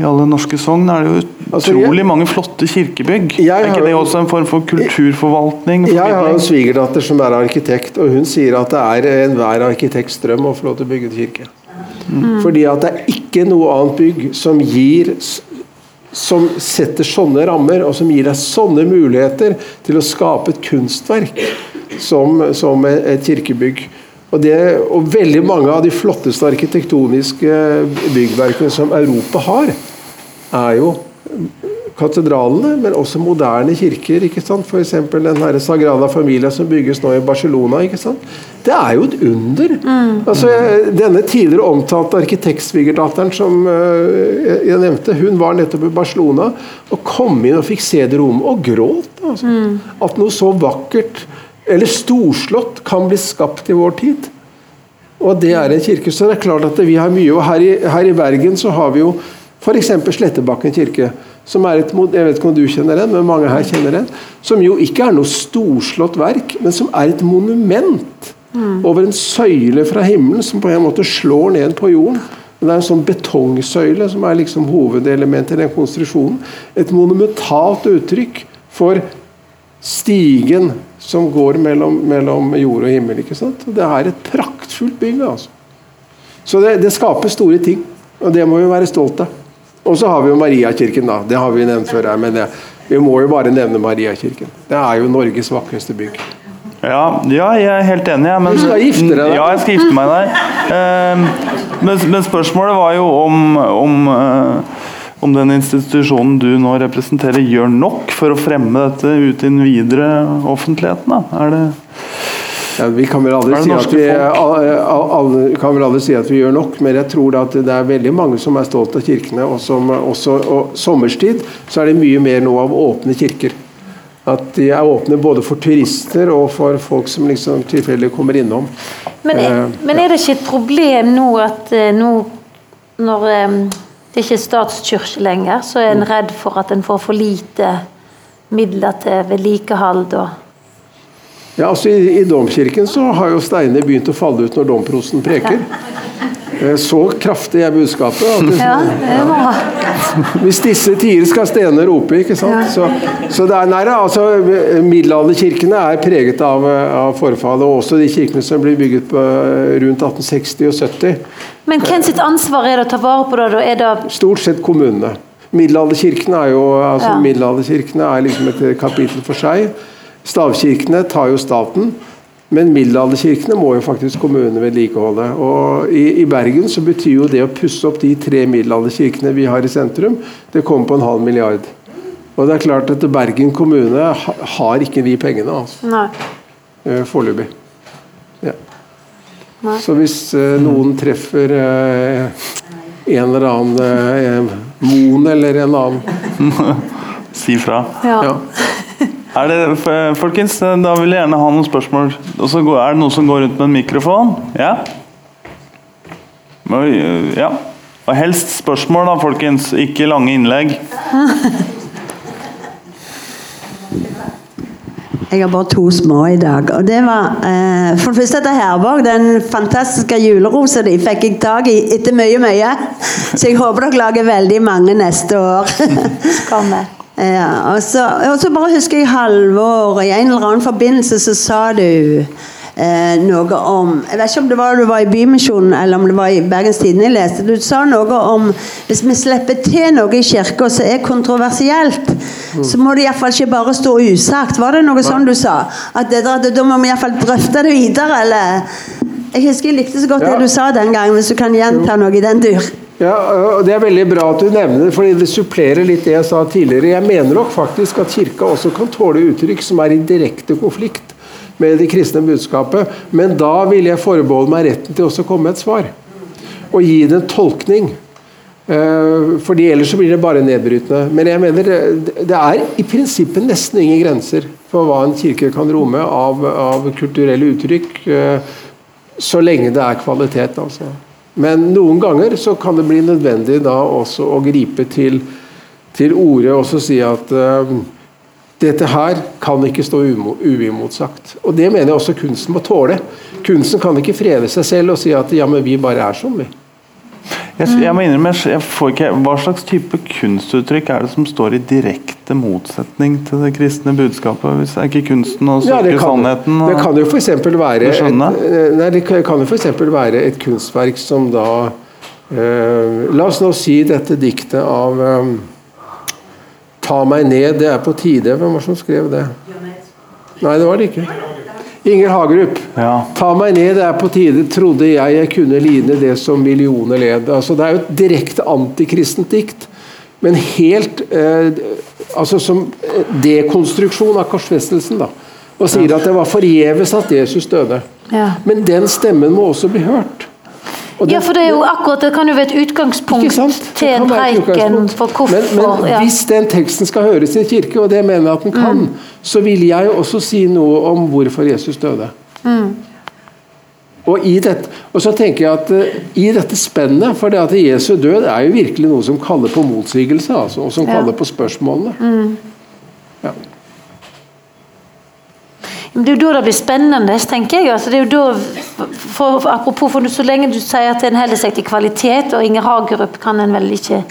i alle norske sogn er det jo altså, utrolig mange flotte kirkebygg. er ikke det også en form for kulturforvaltning? For jeg har en svigerdatter som er arkitekt, og hun sier at det er enhver arkitekts drøm å få lov til å bygge en kirke. Mm. Fordi at det er ikke noe annet bygg som gir som setter sånne rammer, og som gir deg sånne muligheter til å skape et kunstverk som, som et kirkebygg. Og, det, og, veldig mange av de flotteste arkitektoniske byggverkene som Europa har, er jo katedralene, men også moderne kirker. ikke sant? F.eks. den her Sagrada Familia som bygges nå i Barcelona. ikke sant? Det er jo et under. Mm. Altså, Denne tidligere omtalte arkitektsvigerdatteren som uh, jeg nevnte, hun var nettopp i Barcelona og kom inn og fikk se det rommet og gråt. Altså. Mm. At noe så vakkert eller storslått kan bli skapt i vår tid. Og det er en kirke. Så det er klart at vi har mye. Og her i, her i Bergen så har vi jo f.eks. Slettebakken kirke. Som er et, jeg vet ikke om du kjenner den, men mange her kjenner den. Som jo ikke er noe storslått verk, men som er et monument. Mm. Over en søyle fra himmelen som på en måte slår ned på jorden. Det er en sånn betongsøyle som er liksom hovedelementet i den konstruksjonen. Et monumentalt uttrykk for stigen som går mellom, mellom, jord og himmel. ikke sant? Det er et praktfullt bygg. altså. Så det, det, skaper store ting, og det må vi være stolt av. Og så har vi jo Mariakirken, da. Det har vi nevnt før her, men det, vi må jo bare nevne Mariakirken. Det er jo Norges vakreste bygg. Ja, ja, jeg er helt enig. Ja, men, du skal gifte deg der. Ja, jeg skal gifte meg der. Uh, men, men, spørsmålet var jo om, om uh, om den institusjonen du nå representerer, gjør nok for å fremme dette ut i den videre offentligheten? Da? Er det ja, vi kan vel, aldri si at vi, alle, kan vel aldri si at vi gjør nok, men jeg tror at det er veldig mange som er stolt av kirkene. Og som også, og sommerstid så er det mye mer nå av åpne kirker. At de er åpne både for turister og for folk som liksom tilfeldig kommer innom. Men er, uh, men er, det ikke et problem nå at uh, nå når um det er statskirke lenger, så er en redd for at en får for lite midler til vedlikehold. Ja, altså i, i, domkirken så har jo steinene begynt å falle ut når domprosten preker. Så kraftig er budskapet. At, ja, det var. Hvis disse tider skal stener rope, ikke sant. Så, så det er nære, altså Middelalderkirkene er preget av, av forfallet, og også de kirkene som blir bygget på rundt 1860 og 70. Men hvem sitt ansvar er det å ta vare på det? Er det Stort sett kommunene. Middelalderkirkene er jo altså ja. middelalderkirkene er liksom et kapittel for seg. Stavkirkene tar jo staten. Men middelalderkirkene må jo faktisk kommunene vedlikeholde. Og i, i, Bergen så betyr jo det å pusse opp de tre middelalderkirkene vi har i sentrum, det kommer på en halv milliard. Og det er klart at Bergen kommune har ikke de pengene. altså. Eh, foreløpig. Så hvis uh, noen treffer uh, en eller annen uh, Moen eller en annen (laughs) Si fra. Ja. ja. Er det, folkens, da vil jeg gjerne ha noen spørsmål. Og så er det noen som går rundt med en mikrofon? Ja? Ja. Og helst spørsmål, da, folkens. Ikke lange innlegg. Jeg har bare to små i dag. Og det var eh, For det første etter Herborg. Den fantastiske julerosa de fikk jeg tak i etter mye, mye. Så jeg håper dere lager veldig mange neste år. Skal vi. Ja, og så bare husker jeg Halvor. I en eller annen forbindelse så sa du eh, noe om Jeg vet ikke om det var du var i Bymisjonen eller om det var i Bergens Tidende jeg leste. Du sa noe om hvis vi slipper til noe i kirka som er kontroversielt, mm. så må det iallfall ikke bare stå usagt. Var det noe sånn du sa? At det, Da må vi iallfall drøfte det videre, eller? Jeg husker jeg likte så godt ja. det du sa den gangen, hvis du kan gjenta noe i den dur. Ja, og Det er veldig bra at du nevner det, fordi det supplerer litt det jeg sa tidligere. Jeg mener nok faktisk at Kirka også kan tåle uttrykk som er i direkte konflikt med det kristne budskapet. Men da vil jeg forbeholde meg retten til også å komme med et svar. Og gi det en tolkning. Eh, fordi ellers så blir det bare nedbrytende. Men jeg mener det er i prinsippet nesten ingen grenser for hva en kirke kan romme av, av kulturelle uttrykk, eh, så lenge det er kvalitet. altså. Men noen ganger så kan det bli nødvendig da også å gripe til, til ordet og si at uh, dette her kan ikke stå uimotsagt. Og Det mener jeg også kunsten må tåle. Kunsten kan ikke frede seg selv og si at ja, men vi bare er sånn, vi. Jeg, jeg må innrømme, jeg får ikke, Hva slags type kunstuttrykk er det som står i direkte motsetning til det kristne budskapet? Hvis det er ikke kunsten å søke ja, sannheten? Og, det kan jo f.eks. være, et, nei, det kan jo for være et kunstverk som da eh, La oss nå si dette diktet av eh, 'Ta meg ned, det er på tide'. Hvem var det som skrev det? Nei, det var det ikke. Inger Hagerup. Ja. 'Ta meg ned, det er på tide', trodde jeg jeg kunne line det som millioner led. Altså, det er jo et direkte antikristent dikt, men helt eh, altså som eh, dekonstruksjon av korsfestelsen. da, Og sier at det var forgjeves at Jesus døde. Ja. Men den stemmen må også bli hørt. Ja, for det er jo akkurat, det kan jo være et utgangspunkt til en preiken for hvorfor Men, men ja. hvis den teksten skal høres i kirke, og det mener jeg at den kan, Mm. så vil jeg også si noe om hvorfor Jesus døde. Mm. Og, i dette, og så tenker jeg at uh, i dette spennet, for det at Jesu død er jo virkelig noe som kaller på motsigelse, altså, og som Ja. kaller på spørsmålene. Ja. Det er jo da det blir spennende, tenker jeg. Altså, det er da, for, apropos, for så lenge du sier at en holder seg til kvalitet, og Inger Hagerup kan en vel ikke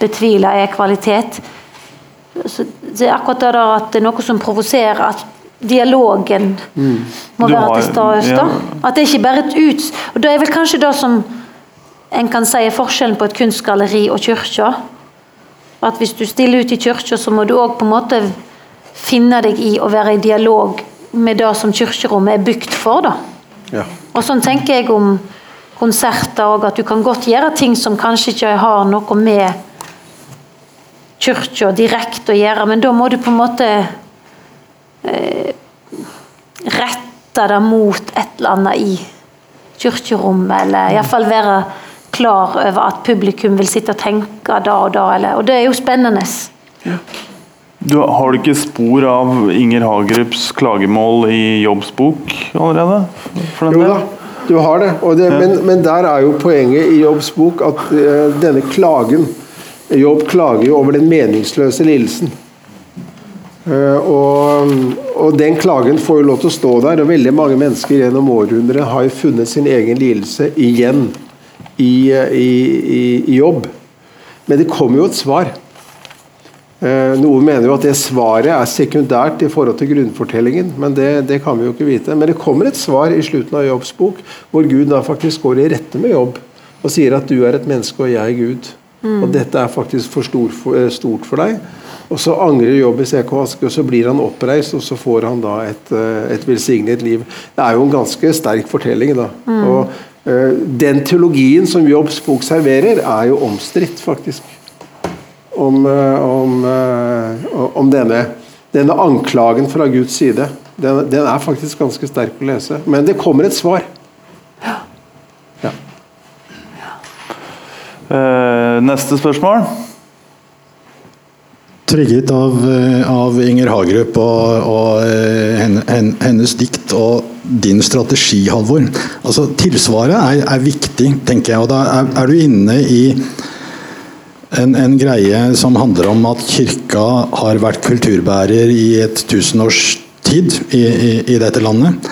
betvile er kvalitet, så det er akkurat det der at det er noe som provoserer at dialogen må Du være har- til stede. ja. At det ikke bare er et ut... Og det er vel kanskje det som en kan si er forskjellen på et kunstgalleri og kirka. At hvis du stiller ut i kirka, så må du òg på en måte finne deg i å være i dialog med det som kirkerommet er bygd for. da. Ja. Og sånn tenker jeg om konserter òg, at du kan godt gjøre ting som kanskje ikke har noe med kirka direkte å gjøre, men da må du på en måte eh, rette det mot et eller annet i kirkerommet, eller iallfall være klar over at publikum vil sitte og tenke da og da, eller, og det er jo spennende. Du, har du ikke spor av Inger Hagerups klagemål i Jobbs bok allerede? Jo da, du har det. Det men, men der er jo poenget i Jobbs bok at uh, denne klagen Jobb klager jo over den meningsløse lidelsen. Uh, og, og den klagen får jo lov til å stå der, og veldig mange mennesker gjennom århundret har jo funnet sin egen lidelse igjen i, eh, i, i, i jobb. Men det kommer jo et svar. Eh, Noen mener jo at det svaret er sekundært i forhold til grunnfortellingen, men det, det kan vi jo ikke vite. Men det kommer et svar i slutten av Jobbs bok, hvor Gud da faktisk går i rette med jobb og sier at du er et menneske og jeg er Gud. Og dette er faktisk for, stor, for eh, stort for deg. Og så angrer Jobb i CK Aske, og så blir han oppreist, og så får han da et, eh, et velsignet liv. Det er jo en ganske sterk fortelling, da. Og uh, den teologien som Jobbs bok serverer, er jo omstridt, faktisk om, eh, om, eh, om denne, denne anklagen fra Guds side. Den, den er faktisk ganske sterk å lese. Men det kommer et svar. Ja. Eh, neste spørsmål. Trigget av, av Inger Hagerup og, og henne, hennes dikt og din strategi, Halvor. Altså, tilsvaret er, er viktig, tenker jeg. Og da er, er du inne i en, en greie som handler om at kirka har vært kulturbærer i et tusenårs tid i, i, i dette landet.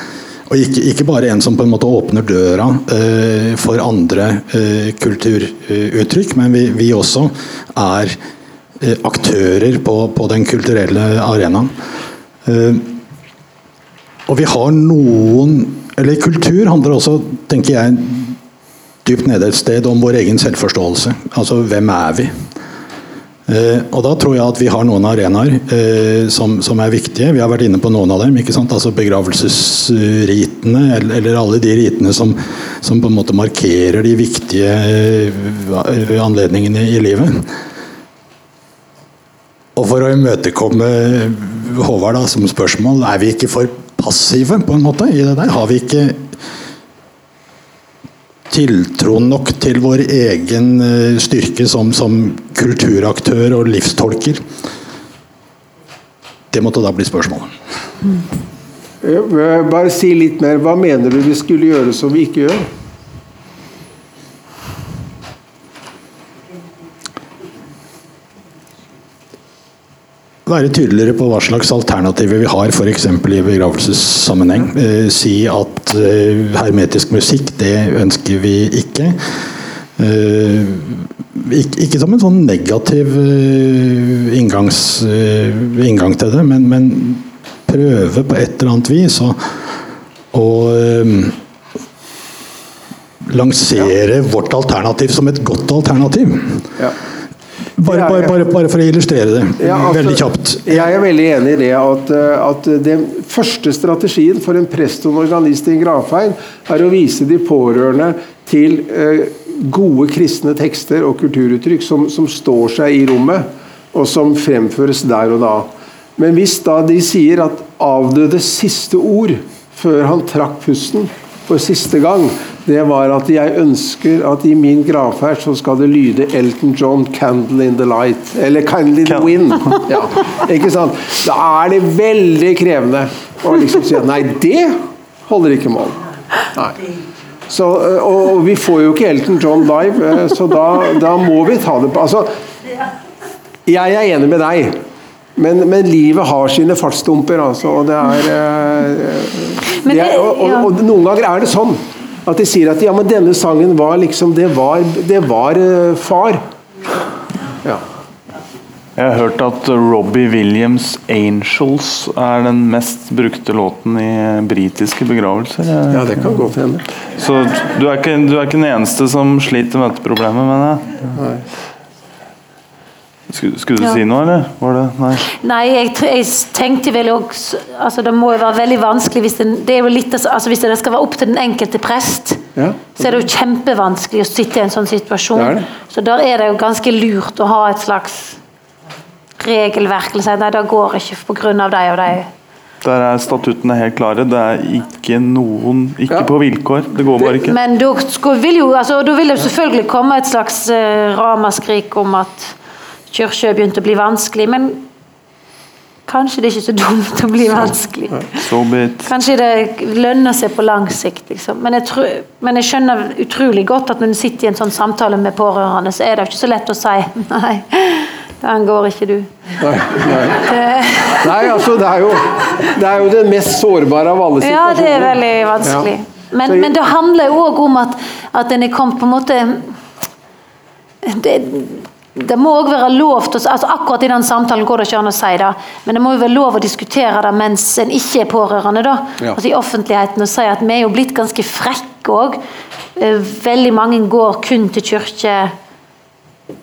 Og ikke, ikke bare en som på en måte åpner døra eh, for andre eh, kulturuttrykk, men vi, vi også er eh, aktører på, på den kulturelle arenaen. Eh, og vi har noen Eller kultur handler også, tenker jeg, dypt nede et sted om vår egen selvforståelse. Altså hvem er vi? Eh, og da tror jeg at vi har noen arenaer eh, som, som er viktige. Vi har vært inne på noen av dem. ikke sant? Altså Begravelsesritene, eller, eller alle de ritene som, som på en måte markerer de viktige eh, anledningene i livet. Og for å imøtekomme Håvard da, som spørsmål, er vi ikke for passive på en måte i det der? Har vi ikke tiltro nok til vår egen eh, styrke som, som kulturaktør og livstolker? Det måtte da bli spørsmålet. Eh, Bare si litt mer. Hva mener du vi skulle gjøre som vi ikke gjør? Være tydeligere på hva slags alternativer vi har, f.eks. i begravelsessammenheng. Eh, si at eh, hermetisk musikk, det ønsker vi ikke. Eh, ikke, ikke som en sånn negativ eh, inngangs, inngang til det, men, men prøve på et eller annet vis å, å lansere vårt alternativ som et godt alternativ. Ja. Bare, bare, bare, bare for å illustrere det Ja, altså, veldig kjapt. Jeg er veldig enig i det at, eh, at den første strategien for en prest og en organist i en gravfeil er å vise de pårørende til eh, gode kristne tekster og kulturuttrykk som, som står seg i rommet, og som fremføres der og da. Men hvis da de sier at avdødes siste ord før han trakk pusten for siste gang, det var at jeg ønsker at i min gravferd så skal det lyde Elton John 'Candle in the Light'. Eller 'Candle in the Wind'. Ja, ikke sant? Da er det veldig krevende å liksom si at nei, det holder ikke mål. Nei. Så, og, og vi får jo ikke Elton John live, øh, så da, da må vi ta det på Altså, jeg er enig med deg. Men, men livet har sine fartsdumper, altså. Og det er, øh, det er og, og, og noen ganger er det sånn at de sier at ja, men denne sangen var liksom Det var, det var øh, far. Ja. Jeg har hørt at Robbie Williams' 'Angels' er den mest brukte låten i britiske begravelser. ja, det kan godt hende. Så du er, ikke, du er ikke den eneste som sliter med dette problemet, mener jeg. Skulle, skulle du Ja. si noe, eller? Var det Nei. Nei, jeg, jeg tenkte vel også altså Det må jo være veldig vanskelig hvis det, det er jo litt, altså hvis det skal være opp til den enkelte prest. Ja. Så er det jo kjempevanskelig å sitte i en sånn situasjon. Det det. Så der er det jo ganske lurt å ha et slags regelverk. Eller si nei, det går ikke pga. deg og deg. Der er statuttene helt klare. Det er ikke noen Ikke Ja. på vilkår. Det går bare ikke. Men da vil jo altså, da vil det jo selvfølgelig komme et slags uh, ramaskrik om at kirka begynte å bli vanskelig. Men kanskje det er ikke så dumt å bli vanskelig. Kanskje det lønner seg på lang sikt, liksom. Men jeg, tror, men jeg skjønner utrolig godt at når du sitter i en sånn samtale med pårørende, så er det ikke så lett å si (laughs) nei, det angår ikke du. Nei, nei. nei, altså det er, jo, det er jo den mest sårbare av alle situasjoner. Ja, det er veldig vanskelig. Ja. Men, men det handler jo òg om at, at en er kommet på en måte det, det må òg være lov til altså Akkurat i den samtalen går det ikke an å si det, men det må jo være lov å diskutere det mens en ikke er pårørende. da, Ja. altså I offentligheten og si at vi er jo blitt ganske frekke òg. Veldig mange går kun til kirke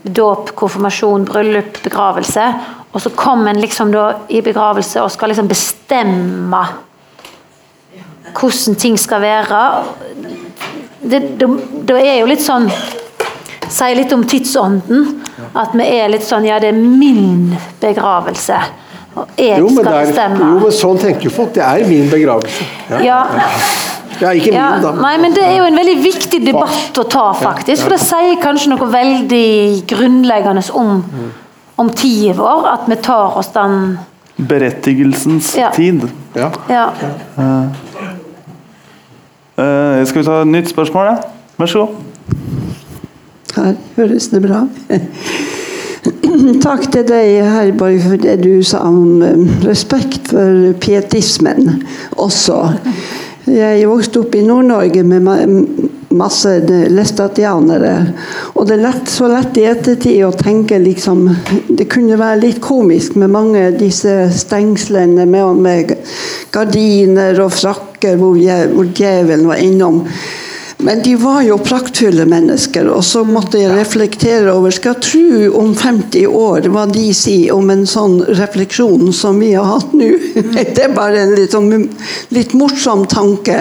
dåp, konfirmasjon, bryllup, begravelse. Og så kommer en liksom da i begravelse og skal liksom bestemme hvordan ting skal være. Det, det, det er jo litt sånn Sier litt om tidsånden. At vi er litt sånn Ja, det er min begravelse. Og jeg Jo, men, skal er, bestemme. jo, men sånn tenker jo folk. Det er min begravelse. Ja, Ja. ja ikke Ja, da. nei, men Det er jo en veldig viktig debatt å ta, faktisk. For det sier kanskje noe veldig grunnleggende om, om tida vår. At vi tar oss den Berettigelsens Ja. tid. Ja. Ja. Uh, skal vi ta et nytt spørsmål? da? Vær så god. Her høres det bra. Takk til deg, Herborg, for det du sa om eh, respekt for pietismen også. Jeg vokste opp i Nord-Norge med masse lestatianere. Og det er lett, så lett i ettertid å tenke liksom Det kunne være litt komisk med mange av disse stengslene med, med gardiner og frakker hvor, hvor djevelen var innom. Men de var jo praktfulle mennesker, og så måtte jeg reflektere over Skal tro om 50 år hva de sier om en sånn refleksjon som vi har hatt nå. (laughs) Det er bare en litt, sånn, litt morsom tanke.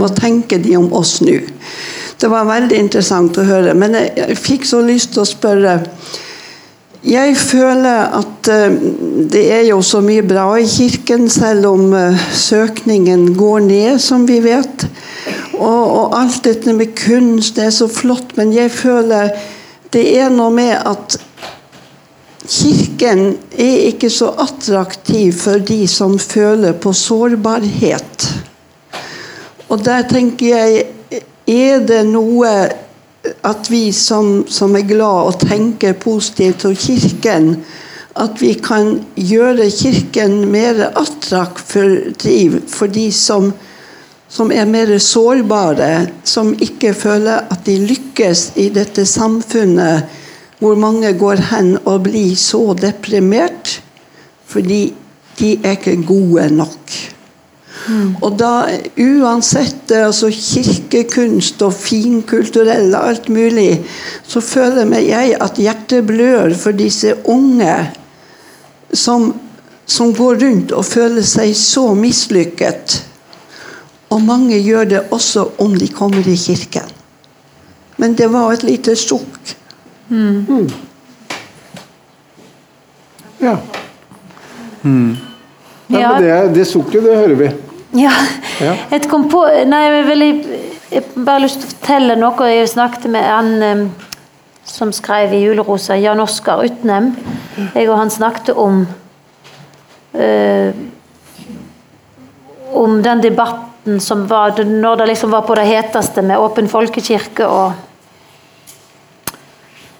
Hva tenker de om oss nå? Det var veldig interessant å høre. Men jeg, jeg fikk så lyst til å spørre jeg føler at eh, det er jo så mye bra i kirken, selv om eh, søkningen går ned, som vi vet. Og, og alt dette med kunst det er så flott, men jeg føler det er noe med at Kirken er ikke så attraktiv for de som føler på sårbarhet. Og der tenker jeg Er det noe at vi som, som er glad og tenker positivt om Kirken, at vi kan gjøre Kirken mer attraktiv for de som, som er mer sårbare, som ikke føler at de lykkes i dette samfunnet hvor mange går hen og blir så deprimert fordi de er ikke gode nok. Og da, uansett eh, altså kirkekunst og finkulturell og alt mulig, så føler jeg at hjertet blør for disse unge som, som går rundt og føler seg så mislykket. Og mange gjør det også om de kommer i kirken. Men det var et lite sukk. Ja. Ja, Ja. men det, det sukket, det hører vi. Ja. Ja. Jeg kom på Nei, jeg Jeg bare lyst til å fortelle noe. Jeg snakket med han som skrev i 'Julerosa', Jan Oskar Utnem. Jeg og han snakket om øh, Om den debatten som var når det liksom var på det heteste med åpen folkekirke og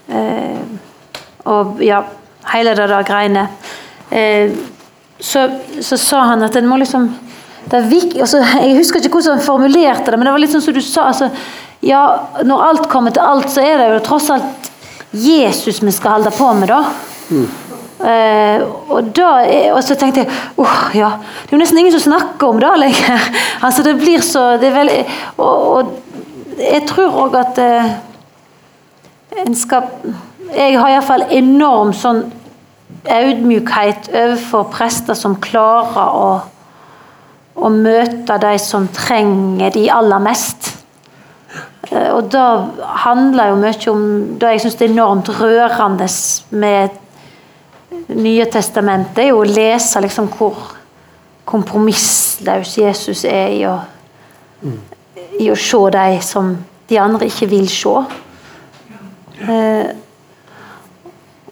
øh, Og ja, hele det der greiene. Eh, så, så sa han at en må liksom vik, altså, Jeg husker ikke hvordan han formulerte det, men det var litt sånn som du sa. Altså, ja, når alt kommer til alt, så er det jo tross alt Jesus vi skal holde på med, da. Eh, og, da og så tenkte jeg åh, ja, det er jo nesten ingen som snakker om det lenger. (laughs) altså, det blir så det veldig, og, og jeg tror òg at uh, en skal Jeg har iallfall enorm sånn audmykhet overfor prester som klarer å, å møte de som trenger de aller mest. Eh, Og da handler jo mye om det jeg syns er enormt rørende med Nye testamentet, er jo å lese liksom hvor kompromissløs Jesus er i å, i å se de som de andre ikke vil se. Eh,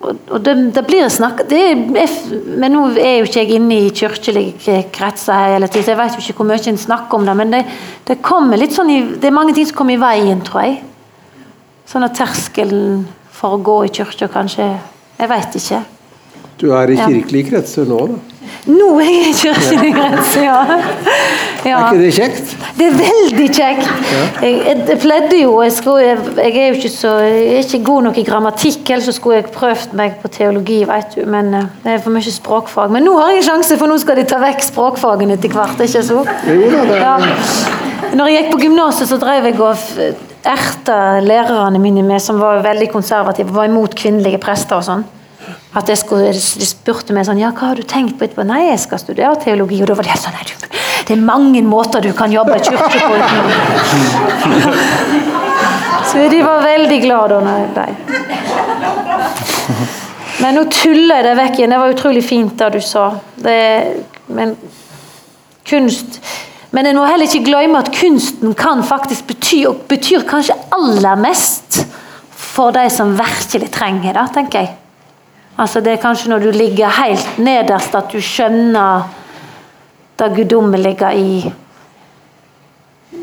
og, det, det blir er, Men nå er jo ikke jeg inne i kirkelige kretser her hele tiden, så jeg vet jo ikke hvor mye en snakker om det. Men det, det kommer litt sånn i, det er mange ting som kommer i veien, tror jeg. Sånn at terskelen for å gå i kirka kanskje Jeg vet ikke. Du er i kirkelige kretser nå, da. Nå er jeg i kirkelige grense, ja. ja. Er ikke det kjekt? Det er veldig kjekt. Jeg, jeg, jeg pleide jo jeg, skulle, jeg, er jo ikke så jeg er ikke god nok i grammatikk, ellers så skulle jeg prøvd meg på teologi, vet du. Men eh, det er for mye språkfag. Men nå har jeg sjanse, for nå skal de ta vekk språkfagene etter hvert. ikke så? Jo da, det Ja. Når jeg gikk på gymnaset, så drev jeg og erta lærerne mine med, som var veldig konservative, var imot kvinnelige prester og sånn. At jeg skulle, spurte meg sånn Ja, hva har du tenkt på etterpå? Nei, jeg skal studere teologi. Og da var de helt sånn Nei, du, det er mange måter du kan jobbe i kirke på. (laughs) Så de var veldig glade da når. Men nå tuller jeg det vekk igjen. Det var utrolig fint det du sa. Det, men kunst Men en må heller ikke glemme at kunsten kan faktisk bety, og betyr kanskje aller mest for de som virkelig trenger det, tenker jeg. Altså Det er kanskje når du ligger helt nederst at du skjønner det guddommelige i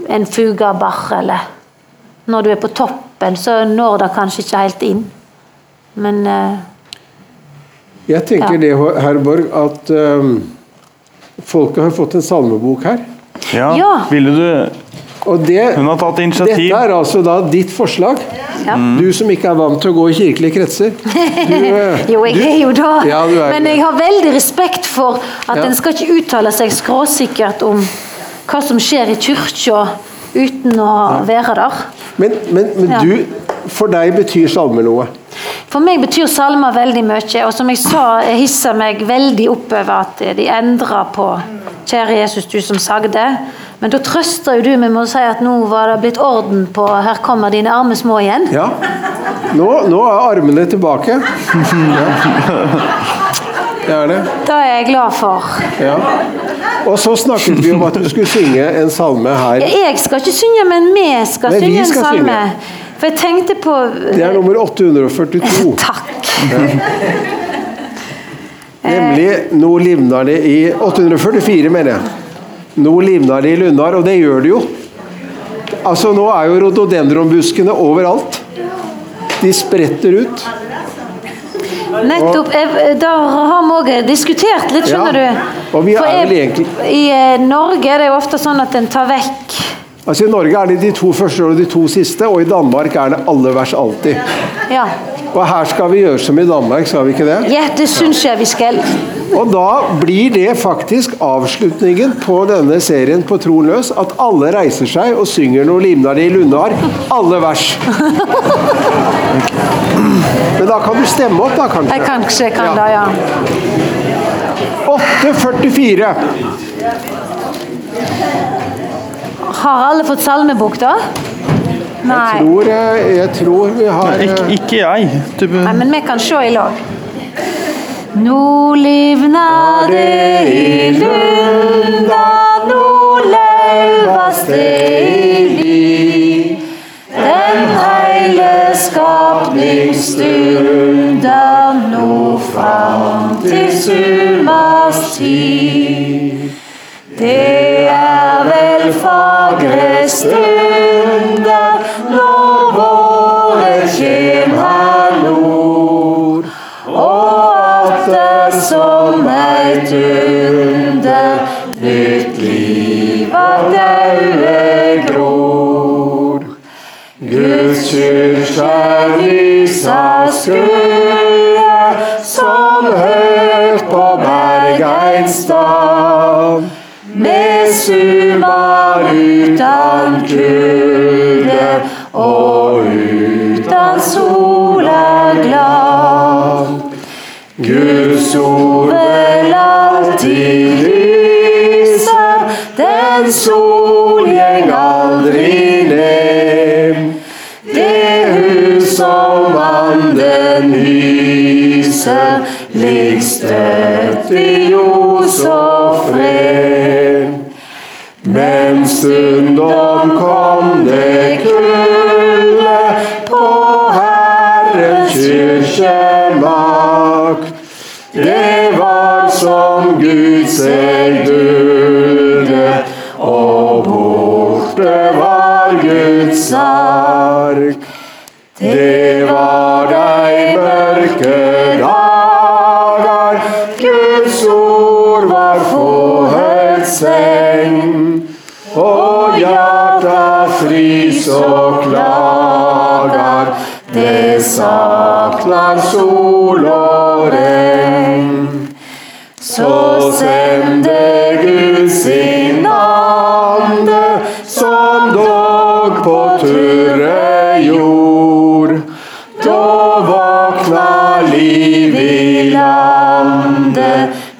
en fugabach, eller når du er på toppen, så når det kanskje ikke helt inn. Men uh, Jeg tenker Ja. det, Herborg, at um, folket har fått en salmebok her. Ja, Ja. Ville du det, Hun har tatt initiativ. dette er altså da ditt forslag. Ja. Du som ikke er vant til å gå i kirkelige kretser. Du, (laughs) eh, Jo, jeg du- er jo da. Ja, er Men jeg har veldig respekt for at Ja. en skal ikke uttale seg skråsikkert om hva som skjer i kirka uten å være der. Men, men, men Ja. du, for deg betyr salmer noe. For meg betyr salmer veldig mye, og som jeg sa, jeg hisser meg veldig opp over at de endrer på 'Kjære Jesus, du som sagde'. Men da trøster jo du meg med å si at nå var det blitt orden på 'Her kommer dine arme små' igjen. Ja. Nå, nå er armene tilbake. Ja. Det er det. Det er jeg glad for. Ja. Og så snakket vi om at du skulle synge en salme her. Jeg skal ikke synge, men vi skal Nei, synge en skal salme. synge. For jeg tenkte på Det er nummer 842. Takk. Nemlig 'Nå livnar det i 844, mener jeg. Nå livnar de i Lundar, og det gjør de jo. Altså, Nå er jo rhododendronbuskene overalt. De spretter ut. Nettopp. Da har vi òg diskutert litt, skjønner Ja, du. og vi er vel egentlig- I eh, Norge er det jo ofte sånn at en tar vekk Altså I Norge er det de to første og de to siste, og i Danmark er det alle vers alltid. Ja. Og her skal vi gjøre som i Danmark, skal vi ikke det? Ja, det syns jeg vi skal. Og da blir det faktisk avslutningen på denne serien på Tron løs, at alle reiser seg og synger noe limnar i lundar, alle vers. Men da kan du stemme opp, da, kanskje? Jeg kanskje kan da, ja. 8.44. Har alle fått salmebok, da? Nei. Tror, jeg, jeg tror vi har Nei, ikke, ikke jeg. Du, Nei, men vi kan se i lag. Nå livnar det i lunda, nå lauvas det i li. Den heile skapning stunder nå fram til sumas tid. Det er vel fagre stunder kyrkjer lysa skue som høgt på bergeins dam Med sumar utan kulde og utan sola glad. Guds ord vel alltid lyser, den sol gjeng aldri anden hyser, ligg støtt i ljos og fred. Men stundom kom det kulde på Herrens kirkemakt. Det var som Gud seg dulde, og borte var Guds ark. Det var dei mørke dagar, Guds ord var fåhøgt seng. Og hjarta frys og klagar, det saknar sol og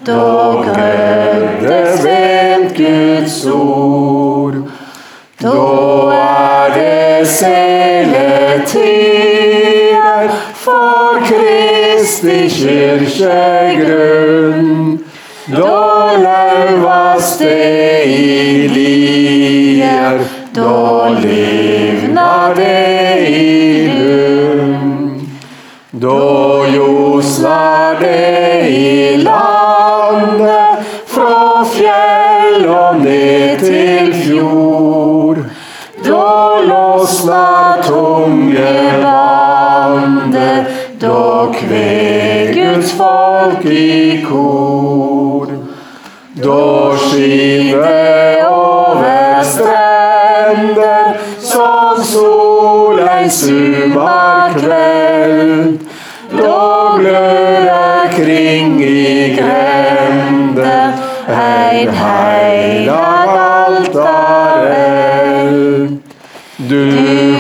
da grøddes vent Guds ord. Da er det seletider for Kristi kirkegrunn. Da lauvas det i lier, da livnar det i lund. Da ljosnar det i landet, folk i kor. Da skin over strender som sol en sumarkveld. Da gløder kring i grender ein heilag altareld. Du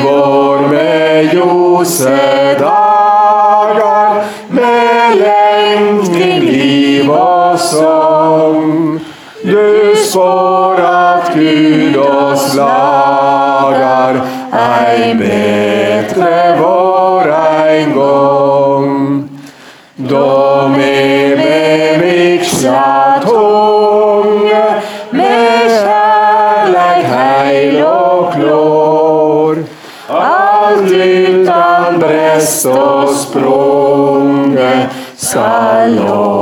vår med Jose-dagar, Spår at Gud oss lagar ei betre vår ein gong. Da med vigsla tunge, med kjærleik heil og klår. Alt utan brest og sprunge skal lova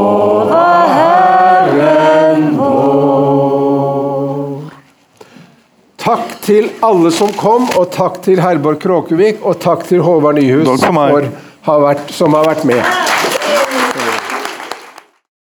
til alle som kom, og takk til Herborg Kråkevik, og takk til Håvard Nyhus for har vært, som har vært med.